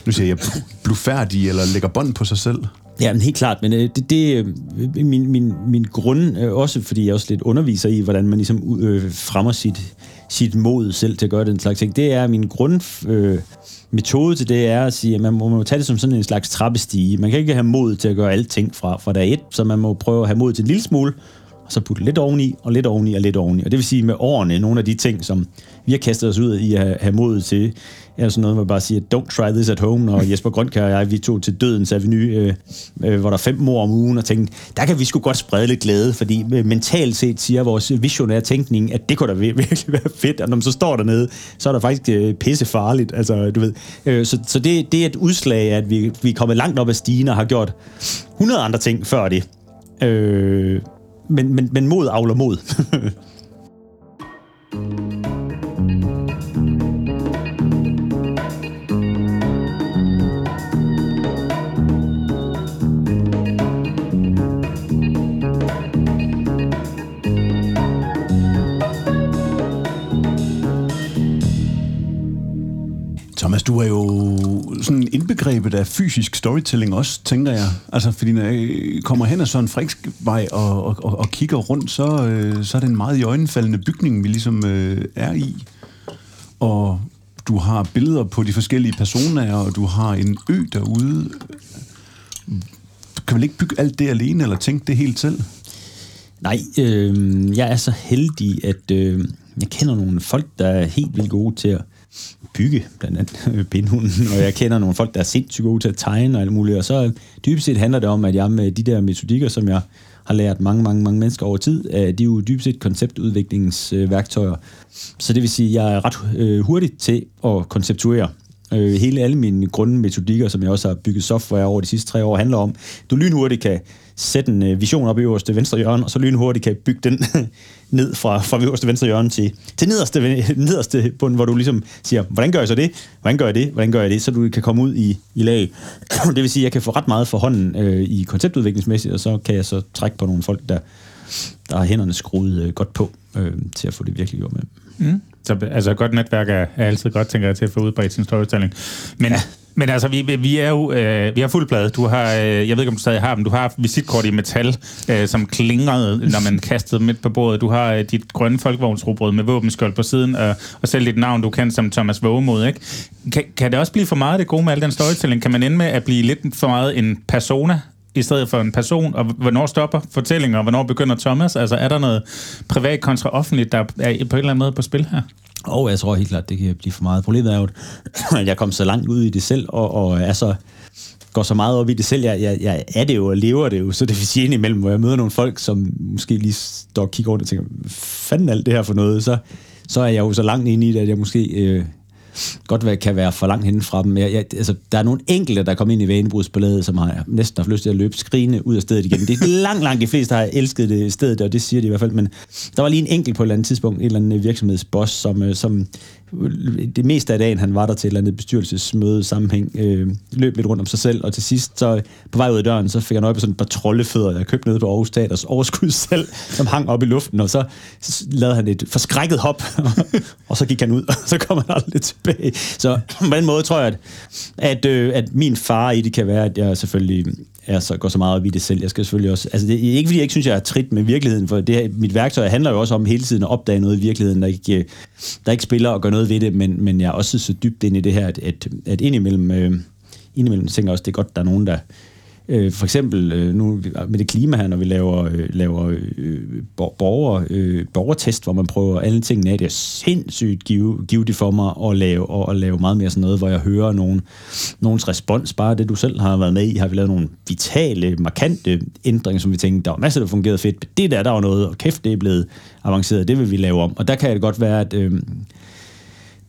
nu siger jeg, blufærdige eller lægger bånd på sig selv. Ja, men helt klart, men øh, det, det øh, min, min, min grund, øh, også fordi jeg også lidt underviser i, hvordan man ligesom øh, fremmer sit, sit mod selv til at gøre den slags ting, det er min grund øh, metode til det er at sige, at man må, man må tage det som sådan en slags trappestige. Man kan ikke have mod til at gøre alting fra, fra dag et, så man må prøve at have mod til en lille smule, og så putte lidt oveni, og lidt oveni, og lidt oveni. Og det vil sige med årene, nogle af de ting, som vi har kastet os ud i at have, have mod til, er sådan noget, hvor man bare siger, don't try this at home, og Jesper Grønkær og jeg, vi tog til Dødens Avenue, øh, øh, hvor der er fem mor om ugen, og tænkte, der kan vi sgu godt sprede lidt glæde, fordi øh, mentalt set siger vores visionære tænkning, at det kunne da *laughs* virkelig være fedt, og når man så står dernede, så er der faktisk øh, pisse farligt, altså du ved. Øh, så så det, det er et udslag af, at vi, vi er kommet langt op ad stigen og har gjort 100 andre ting før det. Øh, men, men, men mod avler mod. *laughs* du er jo sådan indbegrebet af fysisk storytelling også, tænker jeg. Altså, fordi når jeg kommer hen ad sådan en frisk vej og, og, og, og kigger rundt, så, øh, så er det en meget i øjenfaldende bygning, vi ligesom øh, er i. Og du har billeder på de forskellige personer, og du har en ø derude. Kan man ikke bygge alt det alene, eller tænke det helt selv? Nej, øh, jeg er så heldig, at øh, jeg kender nogle folk, der er helt vildt gode til at bygge, blandt andet øh, Pindhunden, *laughs* og jeg kender nogle folk, der er sindssygt gode til at tegne og alt muligt, og så øh, dybest set handler det om, at jeg med de der metodikker, som jeg har lært mange, mange, mange mennesker over tid, øh, de er jo dybest set konceptudviklingsværktøjer. Så det vil sige, at jeg er ret øh, hurtig til at konceptuere. Øh, hele alle mine grundmetodikker, som jeg også har bygget software over de sidste tre år, handler om, at du lynhurtigt kan sætte en øh, vision op i øverste venstre hjørne, og så lynhurtigt kan bygge den *laughs* ned fra, fra øverste venstre hjørne til, til nederste, *laughs* nederste bund, hvor du ligesom siger, hvordan gør jeg så det? Hvordan gør jeg det? Hvordan gør jeg det? Så du kan komme ud i, i lag. *clears throat* det vil sige, at jeg kan få ret meget for hånden øh, i konceptudviklingsmæssigt, og så kan jeg så trække på nogle folk, der, der har hænderne skruet øh, godt på øh, til at få det virkelig gjort med. Mm. Så altså, et godt netværk er, er altid godt, tænker jeg, til at få udbredt sin storytelling. Men, ja. men altså, vi, vi er jo øh, vi har fuld plade. Du har, øh, jeg ved ikke, om du stadig har dem, du har visitkort i metal, øh, som klingede, når man kastede midt på bordet. Du har øh, dit grønne folkevognsrobrød med våbenskjold på siden, og, og selv dit navn, du kendt som Thomas Vågemod, ikke? Kan, kan det også blive for meget det gode med al den storytelling? Kan man ende med at blive lidt for meget en persona, i stedet for en person, og hvornår stopper fortællingen, og hvornår begynder Thomas? Altså, er der noget privat kontra offentligt, der er på en eller anden måde på spil her? Og jeg tror helt klart, det kan blive for meget. Problemet er jo, at jeg kom så langt ud i det selv, og, og er så, går så meget op i det selv. Jeg, jeg, jeg er det jo og lever det jo, så det vil sige indimellem, hvor jeg møder nogle folk, som måske lige står og kigger rundt og tænker, hvad fanden alt det her for noget, så, så er jeg jo så langt inde i det, at jeg måske øh, godt være, kan være for langt henne fra dem. Jeg, jeg, altså, der er nogle enkelte, der kommer ind i vanebrudsballadet, som har næsten haft lyst til at løbe skrigende ud af stedet igen. Det er langt, langt de fleste, der har elsket det stedet, og det siger de i hvert fald. Men der var lige en enkelt på et eller andet tidspunkt, en eller anden virksomhedsboss, som, øh, som det meste af dagen, han var der til et eller andet bestyrelsesmøde sammenhæng, øh, løb lidt rundt om sig selv, og til sidst, så på vej ud af døren, så fik han øje på sådan et par troldefødder, jeg købte nede på Aarhus Teaters overskud selv, som hang op i luften, og så lavede han et forskrækket hop, *laughs* og så gik han ud, og så kom han aldrig tilbage. Så på den måde tror jeg, at, at, øh, at min far i det kan være, at jeg selvfølgelig er så, går så meget op i det selv. Jeg skal selvfølgelig også... Altså, det er ikke, fordi jeg ikke synes, jeg er trit med virkeligheden, for det her, mit værktøj handler jo også om hele tiden at opdage noget i virkeligheden, der ikke, der ikke spiller og gør noget ved det, men, men jeg er også så dybt ind i det her, at, at, at indimellem, øh, indimellem tænker jeg også, det er godt, der er nogen, der, Øh, for eksempel øh, nu med det klima her, når vi laver, øh, laver øh, borger, øh, borgertest, hvor man prøver alle tingene af, det er sindssygt give, give det for mig at lave, og, at lave meget mere sådan noget, hvor jeg hører nogen, nogens respons, bare det du selv har været med i, har vi lavet nogle vitale, markante ændringer, som vi tænkte, der var masser, der fungerede fedt, det der, der var noget, og kæft, det er blevet avanceret, det vil vi lave om. Og der kan det godt være, at øh,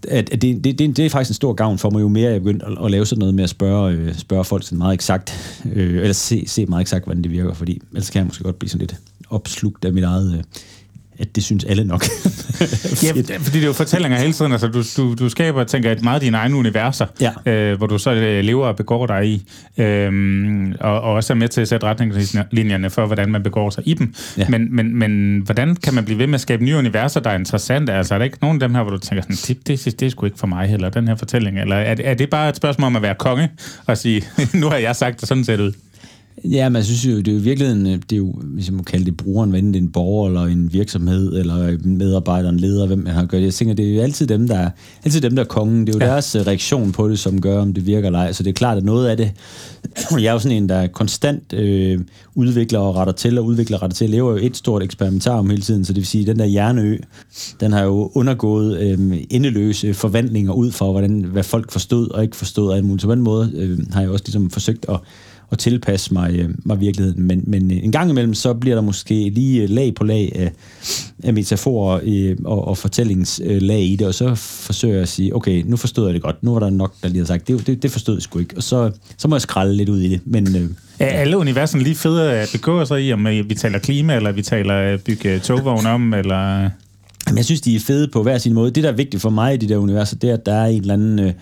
at, at det, det, det, det er faktisk en stor gavn for mig, jo mere jeg begyndte at, at lave sådan noget med at spørge, øh, spørge folk sådan meget eksakt, øh, eller se, se meget eksakt, hvordan det virker, fordi ellers kan jeg måske godt blive sådan lidt opslugt af mit eget øh, at det synes alle nok. *laughs* ja, fordi det er jo fortællinger hele tiden. Altså, du, du, du skaber, tænker jeg, meget dine egne universer, ja. øh, hvor du så øh, lever og begår dig i, øh, og, og også er med til at sætte retningslinjerne for, hvordan man begår sig i dem. Ja. Men, men, men hvordan kan man blive ved med at skabe nye universer, der er interessante? Altså, er der ikke nogen af dem her, hvor du tænker, sådan, det, det, det, det er sgu ikke for mig heller, den her fortælling? Eller er, er det bare et spørgsmål om at være konge og sige, *laughs* nu har jeg sagt det, sådan ser det ud? Ja, men jeg synes jo, det er jo i virkeligheden, det er jo, hvis jeg må kalde det brugeren, hvad det er en borger eller en virksomhed, eller en medarbejder, en leder, hvem man har gjort. Jeg tænker, det er jo altid dem, der, altid dem, der er kongen. Det er jo ja. deres øh, reaktion på det, som gør, om det virker eller ej. Så det er klart, at noget af det, *clears throat* jeg er jo sådan en, der konstant øh, udvikler og retter til, og udvikler og retter til. Jeg lever jo et stort eksperimentar hele tiden, så det vil sige, at den der hjerneø, den har jo undergået øh, endeløse forvandlinger ud for, hvordan, hvad folk forstod og ikke forstod. Og på den måde øh, har jeg også ligesom forsøgt at at tilpasse mig, øh, mig virkeligheden. Men, men en gang imellem, så bliver der måske lige øh, lag på lag af, af metaforer øh, og, og fortællingslag i det, og så forsøger jeg at sige, okay, nu forstod jeg det godt. Nu var der nok, der lige har sagt, det, det, det forstod jeg sgu ikke. Og så, så må jeg skralde lidt ud i det. Men, øh, er alle universerne lige fede at begå sig i, om vi taler klima, eller vi taler bygge togvogn om, eller... Jeg synes, de er fede på hver sin måde. Det, der er vigtigt for mig i de der universer, det er, at der er en eller anden... Øh,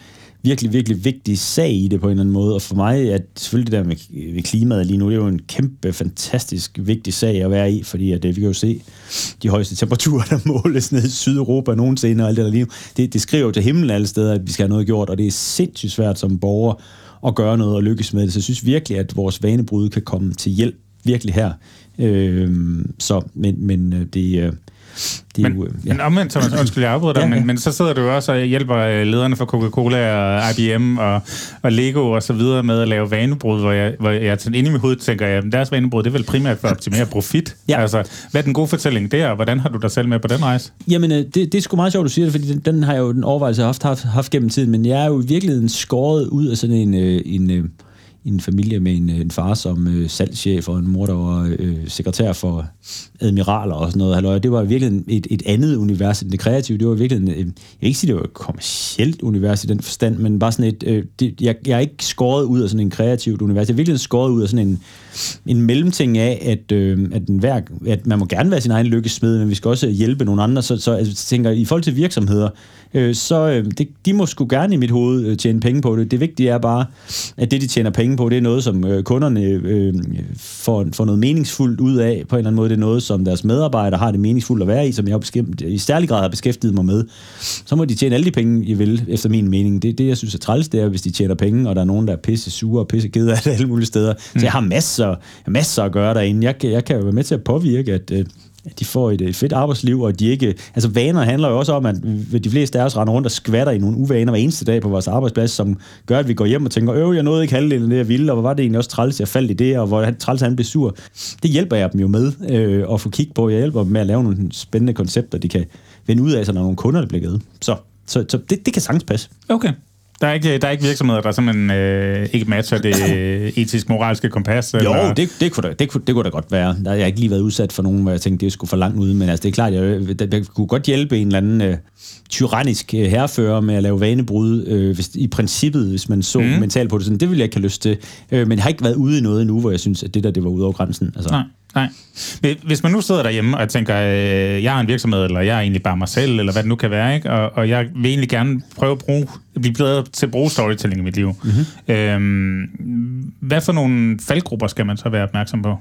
virkelig, virkelig vigtig sag i det på en eller anden måde. Og for mig er selvfølgelig det der med, med klimaet lige nu, det er jo en kæmpe, fantastisk vigtig sag at være i, fordi at, øh, vi kan jo se de højeste temperaturer, der måles ned i Sydeuropa nogensinde og alt det der lige nu. Det, det skriver jo til himlen alle steder, at vi skal have noget gjort, og det er sindssygt svært som borger at gøre noget og lykkes med det. Så jeg synes virkelig, at vores vanebrud kan komme til hjælp virkelig her. Øh, så, men, men øh, det, øh, det men, jo, ja. men omvendt, Thomas, *clears throat* undskyld, jeg afbryder dig, ja, ja. Men, men så sidder du også og hjælper øh, lederne for Coca-Cola og IBM og, og Lego og så videre med at lave vanebrud, hvor jeg, hvor jeg inde i mit hoved tænker, at deres vanebrud, det er vel primært for at optimere profit. ja. Altså, hvad er den gode fortælling der, og hvordan har du dig selv med på den rejse? Jamen, øh, det, det er sgu meget sjovt, du siger det, fordi den, den har jeg jo den overvejelse haft, haft, haft gennem tiden, men jeg er jo i virkeligheden skåret ud af sådan en, øh, en, en en familie med en, øh, en far som øh, salgschef og en mor, der var øh, sekretær for admiraler og sådan noget. Halløj. Det var virkelig et, et andet univers end det kreative. Det var virkelig, en, øh, jeg vil ikke sige, det var et kommersielt univers i den forstand, men bare sådan et, øh, det, jeg, jeg er ikke skåret ud af sådan en kreativt univers. Jeg er virkelig skåret ud af sådan en, en mellemting af, at, øh, at, den værk, at man må gerne være sin egen lykkesmed, men vi skal også hjælpe nogle andre. Så, så altså, jeg tænker, i forhold til virksomheder, øh, så øh, det, de må sgu gerne i mit hoved øh, tjene penge på det. Det vigtige er bare, at det, de tjener penge på, det er noget, som øh, kunderne øh, får, får noget meningsfuldt ud af på en eller anden måde. Det er noget, som deres medarbejdere har det meningsfuldt at være i, som jeg i særlig grad har beskæftiget mig med. Så må de tjene alle de penge, I vil, efter min mening. Det, det jeg synes er træls, det er, hvis de tjener penge, og der er nogen, der er pisse sure og pisse kede af det alle mulige steder. Mm. Så jeg har masser, masser at gøre derinde. Jeg, jeg kan jo være med til at påvirke, at, øh, at de får et, et fedt arbejdsliv, og de ikke... Altså vaner handler jo også om, at de fleste af os render rundt og skvatter i nogle uvaner hver eneste dag på vores arbejdsplads, som gør, at vi går hjem og tænker, øv, jeg nåede ikke halvdelen af det, jeg ville, og hvor var det egentlig også træls, jeg faldt i det, og hvor træls han blev sur. Det hjælper jeg dem jo med øh, at få kig på. Jeg hjælper dem med at lave nogle spændende koncepter, de kan vende ud af, så når nogle kunder der bliver givet. Så, så, så det, det kan sagtens passe. Okay. Der er ikke, der er ikke virksomheder, der simpelthen øh, ikke matcher det *coughs* etisk-moralske kompas? Jo, eller? det, det, kunne da, det, kunne, det kunne da godt være. Der, jeg har ikke lige været udsat for nogen, hvor jeg tænkte, det skulle for langt ude, men altså, det er klart, jeg, jeg, jeg kunne godt hjælpe en eller anden øh, tyrannisk øh, herrefører med at lave vanebrud, øh, hvis, i princippet, hvis man så mm. mentalt på det. Sådan, det ville jeg ikke have lyst til. Øh, men jeg har ikke været ude i noget endnu, hvor jeg synes, at det der, det var ude over grænsen. Altså. Nej. Nej. Hvis man nu sidder derhjemme og tænker, øh, jeg er en virksomhed, eller jeg er egentlig bare mig selv, eller hvad det nu kan være, ikke? Og, og jeg vil egentlig gerne prøve at bruge, blive bedre til at bruge storytelling i mit liv. Mm-hmm. Øhm, hvad for nogle faldgrupper skal man så være opmærksom på?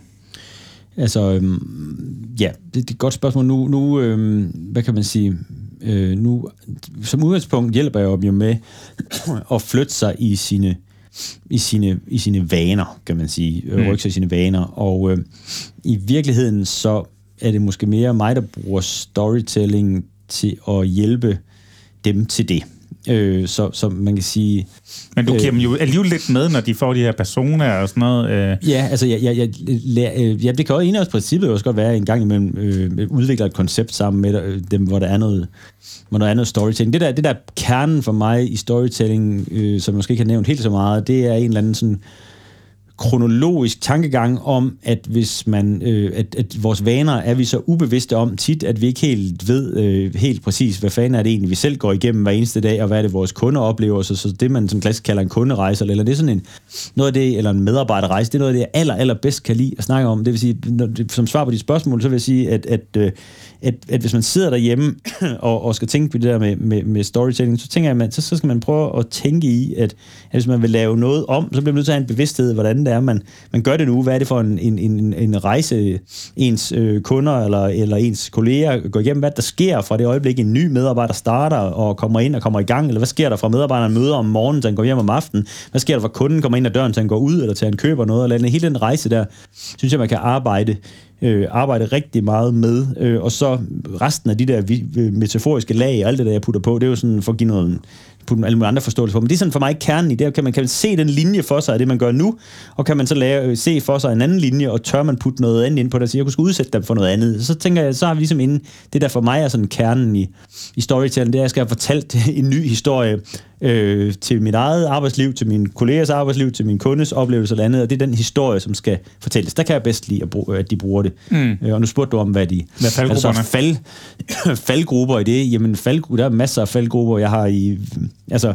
Altså, øhm, ja, det, det er et godt spørgsmål. Nu, nu øhm, hvad kan man sige, øh, nu, som udgangspunkt hjælper jeg jo med *clears throat* at flytte sig i sine i sine, i sine vaner, kan man sige. Mm. Rykke sig i sine vaner. Og øh, i virkeligheden så er det måske mere mig, der bruger storytelling til at hjælpe dem til det. Øh, så, så man kan sige... Men du giver øh, dem jo alligevel lidt med, når de får de her personer og sådan noget. Øh. Ja, altså, jeg, jeg, jeg, jeg, ja, det kan jo en af princippet også godt være, at en gang imellem øh, udvikler et koncept sammen med øh, dem, hvor der er noget, hvor der er noget storytelling. Det der, det der kernen for mig i storytelling, øh, som jeg måske ikke har nævnt helt så meget, det er en eller anden sådan kronologisk tankegang om, at hvis man, øh, at, at vores vaner er vi så ubevidste om tit, at vi ikke helt ved øh, helt præcis, hvad fanden er det egentlig, vi selv går igennem hver eneste dag, og hvad er det, vores kunder oplever. Så, så det, man som klassisk kalder en kunderejse, eller det er sådan en, noget af det, eller en medarbejderrejse, det er noget af det, jeg aller, aller bedst kan lide at snakke om. Det vil sige, når, som svar på de spørgsmål, så vil jeg sige, at, at, øh, at, at hvis man sidder derhjemme *coughs* og, og skal tænke på det der med, med, med storytelling, så tænker jeg, at så, så skal man prøve at tænke i, at, at hvis man vil lave noget om, så bliver man nødt til at have en bevidsthed, hvordan det er, man, man gør det nu. Hvad er det for en, en, en, en rejse, ens øh, kunder eller, eller ens kolleger går igennem? Hvad der sker fra det øjeblik, en ny medarbejder starter og kommer ind og kommer i gang? Eller hvad sker der fra medarbejderen møder om morgenen, til han går hjem om aftenen? Hvad sker der fra kunden kommer ind ad døren, til han går ud, eller til han køber noget? Eller hele den rejse der, synes jeg, man kan arbejde øh, arbejde rigtig meget med. Øh, og så resten af de der vi, øh, metaforiske lag og alt det der, jeg putter på, det er jo sådan for at give noget, putte alle mulige andre forståelser på. Men det er sådan for mig kernen i det. Kan man, kan man se den linje for sig af det, man gør nu, og kan man så lave, øh, se for sig en anden linje, og tør man putte noget andet ind på det, så jeg kunne udsætte dem for noget andet. Så tænker jeg, så har vi ligesom inden, det der for mig er sådan kernen i, i storytelling, det er, at jeg skal have fortalt *laughs* en ny historie øh, til mit eget arbejdsliv, til min kollegers arbejdsliv, til min kundes oplevelse eller andet, og det er den historie, som skal fortælles. Der kan jeg bedst lide, at, bruge, at de bruger det. Mm. Øh, og nu spurgte du om, hvad de... Hvad faldgrupperne? Altså fald, *coughs* faldgrupper i det. Jamen, fald, der er masser af faldgrupper, jeg har i... Altså,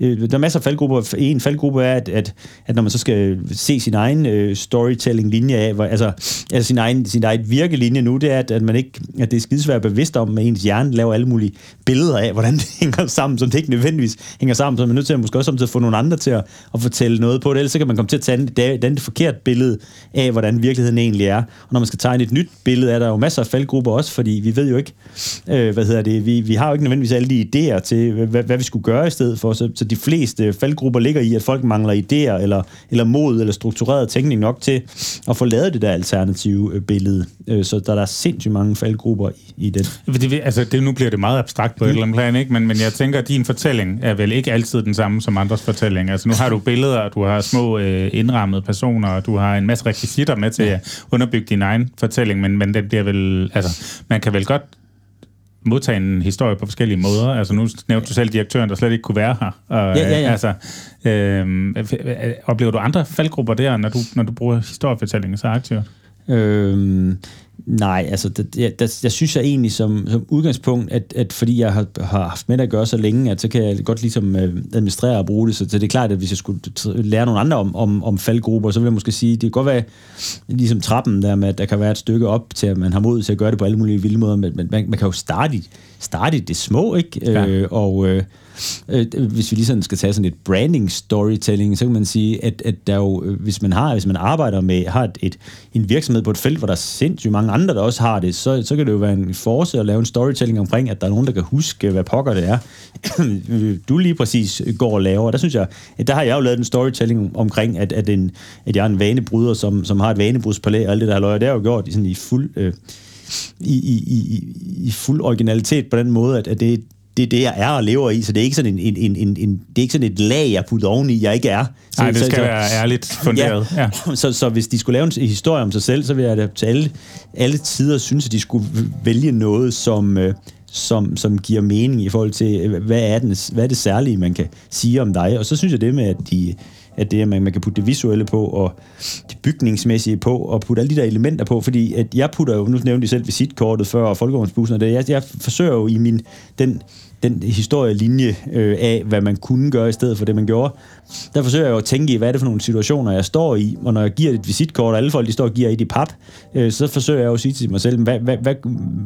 øh, der er masser af faldgrupper. En faldgruppe er, at, at, at når man så skal se sin egen øh, storytelling-linje af, hvor, altså, altså sin, egen, sin egen virkelinje nu, det er, at, at, man ikke, at det er skidesvært bevidst om, at ens hjerne laver alle mulige billeder af, hvordan *laughs* det hænger sammen, som det ikke nødvendigvis hænger sammen, så man er nødt til at måske også samtidig få nogle andre til at, at fortælle noget på det, ellers så kan man komme til at tage det, et forkert billede af, hvordan virkeligheden egentlig er. Og når man skal tegne et nyt billede, er der jo masser af faldgrupper også, fordi vi ved jo ikke, øh, hvad hedder det, vi, vi har jo ikke nødvendigvis alle de idéer til, hvad, hvad vi skulle gøre i stedet for, så, så de fleste faldgrupper ligger i, at folk mangler idéer, eller, eller mod, eller struktureret tænkning nok til at få lavet det der alternative øh, billede. Øh, så der er sindssygt mange faldgrupper i, i den. Det, altså, det, nu bliver det meget abstrakt på mm. et eller andet plan, ikke? Men, men jeg tænker, at din fortælling er vel ikke altid den samme som andres fortælling. Altså, nu har du billeder, du har små øh, indrammede personer, og du har en masse rekvisitter med til at underbygge din egen fortælling, men, men den bliver vel... Altså, man kan vel godt modtage en historie på forskellige måder. Altså nu nævnte du selv direktøren, der slet ikke kunne være her. Og, ja, ja, ja. Altså, øh, oplever du andre faldgrupper der, når du, når du bruger historiefortællingen så aktivt? Øhm, nej, altså, det, jeg, der, jeg synes jeg egentlig som, som udgangspunkt, at, at fordi jeg har, har haft med det at gøre så længe, at så kan jeg godt ligesom øh, administrere og bruge det, så, så det er klart, at hvis jeg skulle lære nogle andre om, om, om faldgrupper, så vil jeg måske sige, det kan godt være ligesom trappen der med, at der kan være et stykke op til, at man har mod til at gøre det på alle mulige vilde måder, men man, man, man kan jo starte i, starte i det små, ikke? Ja. Øh, og øh, øh, hvis vi lige sådan skal tage sådan et branding storytelling, så kan man sige, at, at der jo, øh, hvis man har, hvis man arbejder med, har et, et, en virksomhed på et felt, hvor der er sindssygt mange andre, der også har det, så, så kan det jo være en force at lave en storytelling omkring, at der er nogen, der kan huske, hvad pokker det er, *coughs* du lige præcis går og laver. Der synes jeg, at der har jeg jo lavet en storytelling omkring, at, at, en, at jeg er en vanebryder, som, som har et vanebrudspalæ og alt det der løg. Det har jeg jo gjort i, sådan i fuld... Øh, i, i, i, i fuld originalitet på den måde, at, at det, det er det, jeg er og lever i, så det er ikke sådan, en, en, en, en, det er ikke sådan et lag, jeg putter oveni, jeg ikke er. Så, Nej, det skal så, være ærligt funderet. Ja, ja. Så, så hvis de skulle lave en historie om sig selv, så vil jeg da til alle, alle tider synes, at de skulle vælge noget, som, øh, som, som giver mening i forhold til, øh, hvad er, den, hvad er det særlige, man kan sige om dig. Og så synes jeg det med, at de at det, at man, man kan putte det visuelle på, og det bygningsmæssige på, og putte alle de der elementer på, fordi at jeg putter jo, nu nævnte I selv visitkortet før, og folkevognsbussen og det, jeg, jeg forsøger jo i min, den den historielinje øh, af, hvad man kunne gøre i stedet for det, man gjorde. Der forsøger jeg jo at tænke i, hvad er det for nogle situationer, jeg står i, og når jeg giver et visitkort, og alle folk de står og giver et i pap, øh, så forsøger jeg jo at sige til mig selv, hvad, hvad, hvad,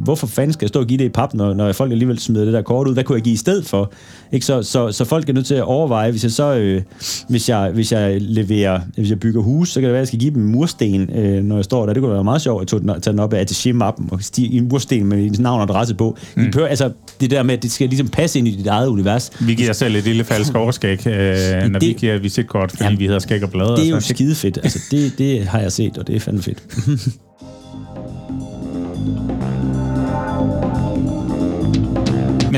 hvorfor fanden skal jeg stå og give det i pap, når, når folk alligevel smider det der kort ud? Hvad kunne jeg give i stedet for? Ikke? Så, så, så folk er nødt til at overveje, hvis jeg så, øh, hvis jeg hvis jeg leverer, hvis jeg bygger hus, så kan det være, at jeg skal give dem mursten, øh, når jeg står der. Det kunne være meget sjovt at tage den, tage den op af attaché-mappen og stige i en mursten med navn og adresse på. Mm. Behøver, altså, det der med, at det skal ligesom passe ind i dit eget univers. Vi giver selv et lille falsk *laughs* overskæg, øh, når det, vi giver visitkort, fordi jamen, vi hedder skæg og blade. Det er jo skide fedt. Altså, det, det har jeg set, og det er fandme fedt. *laughs*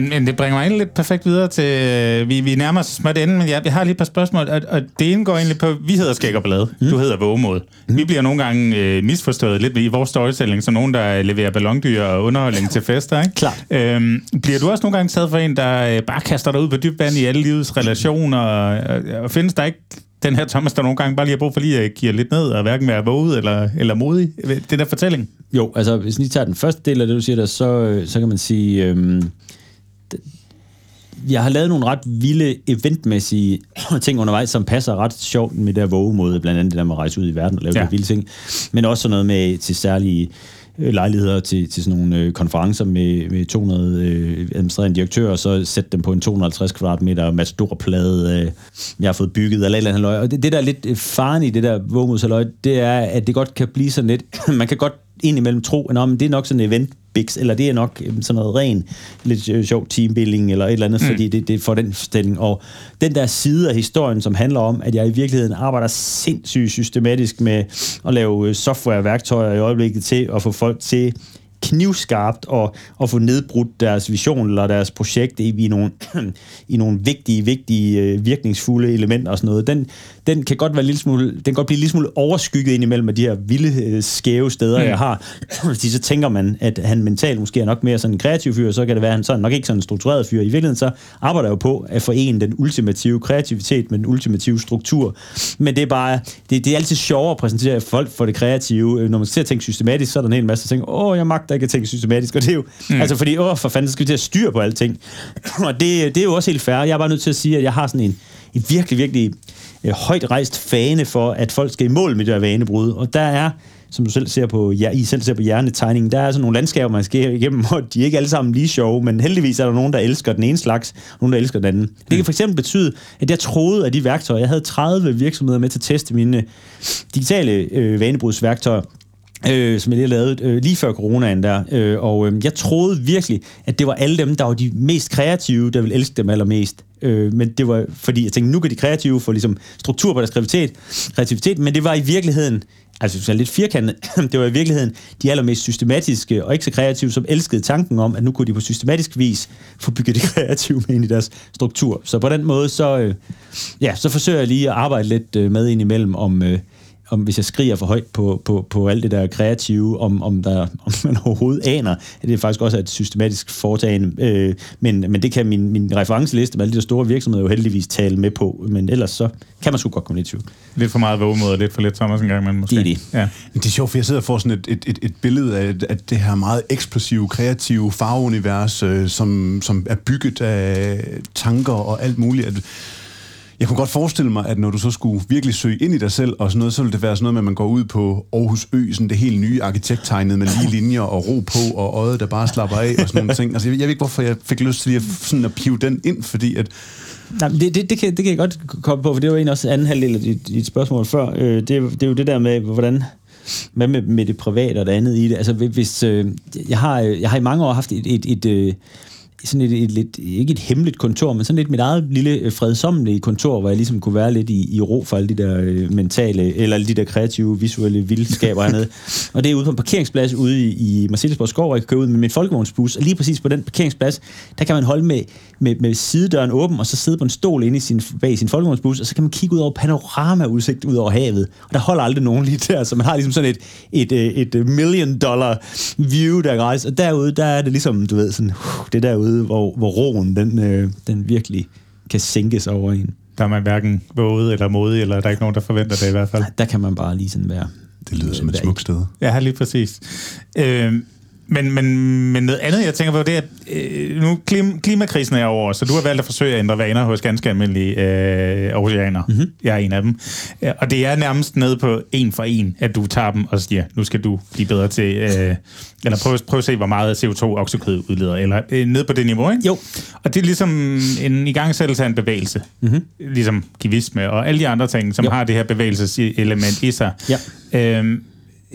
Men, men det bringer mig egentlig lidt perfekt videre til... Øh, vi, vi nærmer os småt enden, men jeg, jeg har lige et par spørgsmål, og, og det ene går egentlig på... Vi hedder Skæg og Blade. Mm. Du hedder Vågemod. Mm. Vi bliver nogle gange øh, misforstået lidt i vores storytelling, som nogen, der leverer ballondyr og underholdning til fester, ikke? *laughs* Klart. Øhm, bliver du også nogle gange taget for en, der øh, bare kaster dig ud på dybt vand i alle livets relationer, og, og, og findes der ikke den her Thomas, der nogle gange bare lige har brug for lige at give lidt ned, og hverken være våget eller, eller modig? Det der fortælling? Jo, altså hvis vi tager den første del af det, du siger der, så, øh, så kan man sige... Øhm jeg har lavet nogle ret vilde eventmæssige *clears throat* ting undervejs, som passer ret sjovt med der vågemåde, blandt andet det der med at rejse ud i verden og lave ja. vilde ting, men også sådan noget med til særlige øh, lejligheder til, til sådan nogle øh, konferencer med, med 200 øh, administrerende direktører, og så sætte dem på en 250 kvadratmeter matadorplade, øh, jeg har fået bygget, eller et eller andet Og det, det, der er lidt øh, faren i det der vågemådsaløj, det er, at det godt kan blive sådan lidt, *clears throat* man kan godt indimellem tro, at det er nok sådan en event eller det er nok øhm, sådan noget ren, lidt øh, sjov teambuilding, eller et eller andet, mm. fordi det, det får den stilling. Og den der side af historien, som handler om, at jeg i virkeligheden arbejder sindssygt systematisk med at lave øh, software-værktøjer i øjeblikket til at få folk til knivskarpt og, og få nedbrudt deres vision eller deres projekt i, i, nogle, *clears throat* i nogle vigtige, vigtige, øh, virkningsfulde elementer og sådan noget. Den, den kan godt være lille smule, den kan godt blive lidt smule overskygget ind imellem af de her vilde, øh, skæve steder, mm. jeg har. *clears throat* Fordi så tænker man, at han mentalt måske er nok mere sådan en kreativ fyr, så kan det være, at han sådan nok ikke sådan en struktureret fyr. I virkeligheden så arbejder jeg jo på at forene den ultimative kreativitet med den ultimative struktur. Men det er bare, det, det er altid sjovere at præsentere folk for det kreative. Når man ser ting systematisk, så er der en hel masse, tænker, åh, jeg magter ikke tænke systematisk. Og det er jo, mm. altså fordi, åh, for fanden, så skal vi til at styre på alting. Og det, det er jo også helt fair. Jeg er bare nødt til at sige, at jeg har sådan en, en virkelig, virkelig øh, højt rejst fane for, at folk skal i mål med det her vanebrud. Og der er, som du selv ser på, ja, I selv ser på hjernetegningen, der er altså nogle landskaber, man skal igennem, og de er ikke alle sammen lige sjove, men heldigvis er der nogen, der elsker den ene slags, og nogen, der elsker den anden. Det kan for eksempel betyde, at jeg troede, at de værktøjer, jeg havde 30 virksomheder med til at teste mine digitale øh, vanebrudsværktøjer, øh, som jeg lige lavede øh, lige før coronaen der. Øh, og øh, jeg troede virkelig, at det var alle dem, der var de mest kreative, der ville elske dem allermest. Øh, men det var, fordi jeg tænkte, nu kan de kreative få ligesom struktur på deres kreativitet, kreativitet men det var i virkeligheden, altså så lidt firkantet, *clears throat* det var i virkeligheden de allermest systematiske og ikke så kreative, som elskede tanken om, at nu kunne de på systematisk vis få bygget det *laughs* kreative med ind i deres struktur. Så på den måde, så, øh, ja, så forsøger jeg lige at arbejde lidt øh, med ind imellem om... Øh, om hvis jeg skriger for højt på, på, på alt det der kreative, om, om, der, *laughs* om man overhovedet aner, at det faktisk også er et systematisk foretagende. Øh, men, men det kan min, min referenceliste med alle de der store virksomheder jo heldigvis tale med på. Men ellers så kan man sgu godt komme lidt i tvivl. Lidt for meget vågemåde og lidt for lidt Thomas en gang, men måske. Det er det. Ja. Det er sjovt, for jeg sidder og får sådan et, et, et, et billede af, af det her meget eksplosive, kreative farveunivers, øh, som, som er bygget af tanker og alt muligt. At, jeg kunne godt forestille mig, at når du så skulle virkelig søge ind i dig selv og sådan noget, så ville det være sådan noget med, at man går ud på Aarhus Ø, sådan det helt nye arkitekttegnet med lige linjer og ro på og øjet, der bare slapper af og sådan nogle ting. Altså, jeg, jeg ved ikke, hvorfor jeg fik lyst til at, sådan at pive den ind, fordi at Nej, det, det, det, kan, det kan jeg godt komme på, for det var en også anden halvdel af dit, dit spørgsmål før. Øh, det, det er jo det der med, hvordan hvad med, med det private og det andet i det? Altså, hvis, øh, jeg, har, øh, jeg har i mange år haft et, et, et, et sådan et, et, lidt, ikke et hemmeligt kontor, men sådan lidt mit eget lille øh, fredsommelige kontor, hvor jeg ligesom kunne være lidt i, i ro for alle de der øh, mentale, eller alle de der kreative, visuelle vildskaber hernede. *laughs* og det er ude på en parkeringsplads ude i, i Marcellesborg Skov, hvor jeg kan køre ud med min folkevognsbus, og lige præcis på den parkeringsplads, der kan man holde med, med, med sidedøren åben, og så sidde på en stol inde i sin, bag sin folkevognsbus, og så kan man kigge ud over panoramaudsigt ud over havet. Og der holder aldrig nogen lige der, så man har ligesom sådan et, et, et, et million dollar view, der er Og derude, der er det ligesom, du ved, sådan, uh, det derude side, hvor, hvor roen den, øh, den virkelig kan sænkes over en. Der er man hverken våget eller modig, eller der er ikke nogen, der forventer det i hvert fald. Der kan man bare lige sådan være. Det lyder som et smukt sted. Ja, lige præcis. Øh, Men, men, men noget andet, jeg tænker på, det er, at øh, nu klim, klimakrisen er over, så du har valgt at forsøge at ændre vaner hos ganske almindelige øh, oceaner. Mm-hmm. Jeg er en af dem. Ja, og det er nærmest nede på en for en, at du tager dem og siger, nu skal du blive bedre til, øh, eller prøv, prøv at se, hvor meget CO2 oksekød udleder, eller øh, ned på det niveau, ikke? Jo. Og det er ligesom en igangsættelse af en bevægelse. Mm-hmm. Ligesom kivisme og alle de andre ting, som jo. har det her bevægelseselement i sig. Ja. Øhm,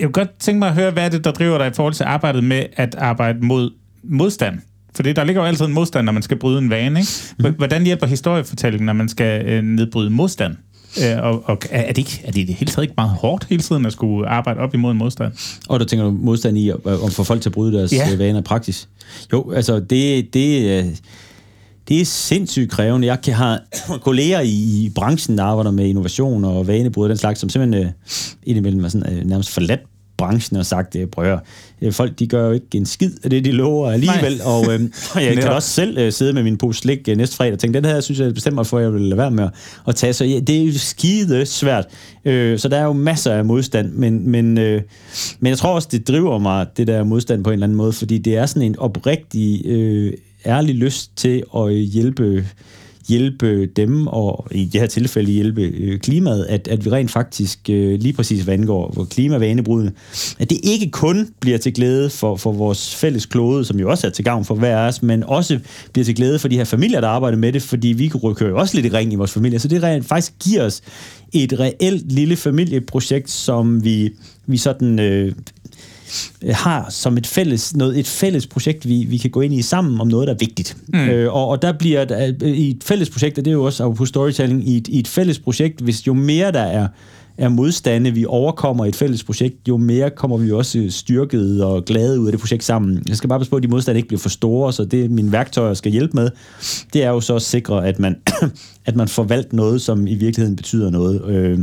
jeg vil godt tænke mig at høre, hvad er det, der driver dig i forhold til arbejdet med at arbejde mod modstand? Fordi der ligger jo altid en modstand, når man skal bryde en vane. Ikke? Mhm. Hvordan hjælper historiefortællingen, når man skal øh, nedbryde modstand? Øh, og, og er, det ikke, er det i det hele taget ikke meget hårdt hele tiden at skulle arbejde op imod en modstand? Og der tænker du modstand i at få folk til at bryde deres Ja. ja. vaner i praksis? Jo, altså det, det, øh, det er sindssygt krævende. Jeg kan have *coughs* kolleger i, i branchen, der arbejder med innovation og vanebrud og den slags, som simpelthen øh, indimellem er sådan, øh, nærmest forladt branchen og sagt, øh, prøv at høre, øh, folk de gør jo ikke en skid af det, de lover alligevel. Nej. Og *laughs* øh, jeg kan også selv øh, sidde med min pose slik øh, næste fredag og tænke, den her synes jeg bestemt mig for, at jeg vil lade være med at, at tage. Så ja, det er jo skide svært. Øh, så der er jo masser af modstand, men, men, øh, men jeg tror også, det driver mig, det der modstand på en eller anden måde, fordi det er sådan en oprigtig, øh, ærlig lyst til at hjælpe hjælpe dem, og i det her tilfælde hjælpe øh, klimaet, at, at vi rent faktisk, øh, lige præcis hvad angår hvor at det ikke kun bliver til glæde for, for vores fælles klode, som jo også er til gavn for hver af os, men også bliver til glæde for de her familier, der arbejder med det, fordi vi kører jo også lidt i ring i vores familie, så det rent faktisk giver os et reelt lille familieprojekt, som vi, vi sådan... Øh, har som et fælles, noget, et fælles projekt, vi, vi kan gå ind i sammen om noget, der er vigtigt. Mm. Øh, og, og der bliver i et fælles projekt, og det er jo også på storytelling, i et, i et fælles projekt, hvis jo mere der er, er modstande, vi overkommer i et fælles projekt, jo mere kommer vi også styrket og glade ud af det projekt sammen. Jeg skal bare passe på, at de modstande ikke bliver for store, så det mine værktøjer skal hjælpe med, det er jo så at sikre, at man, *coughs* at man får valgt noget, som i virkeligheden betyder noget. Øh,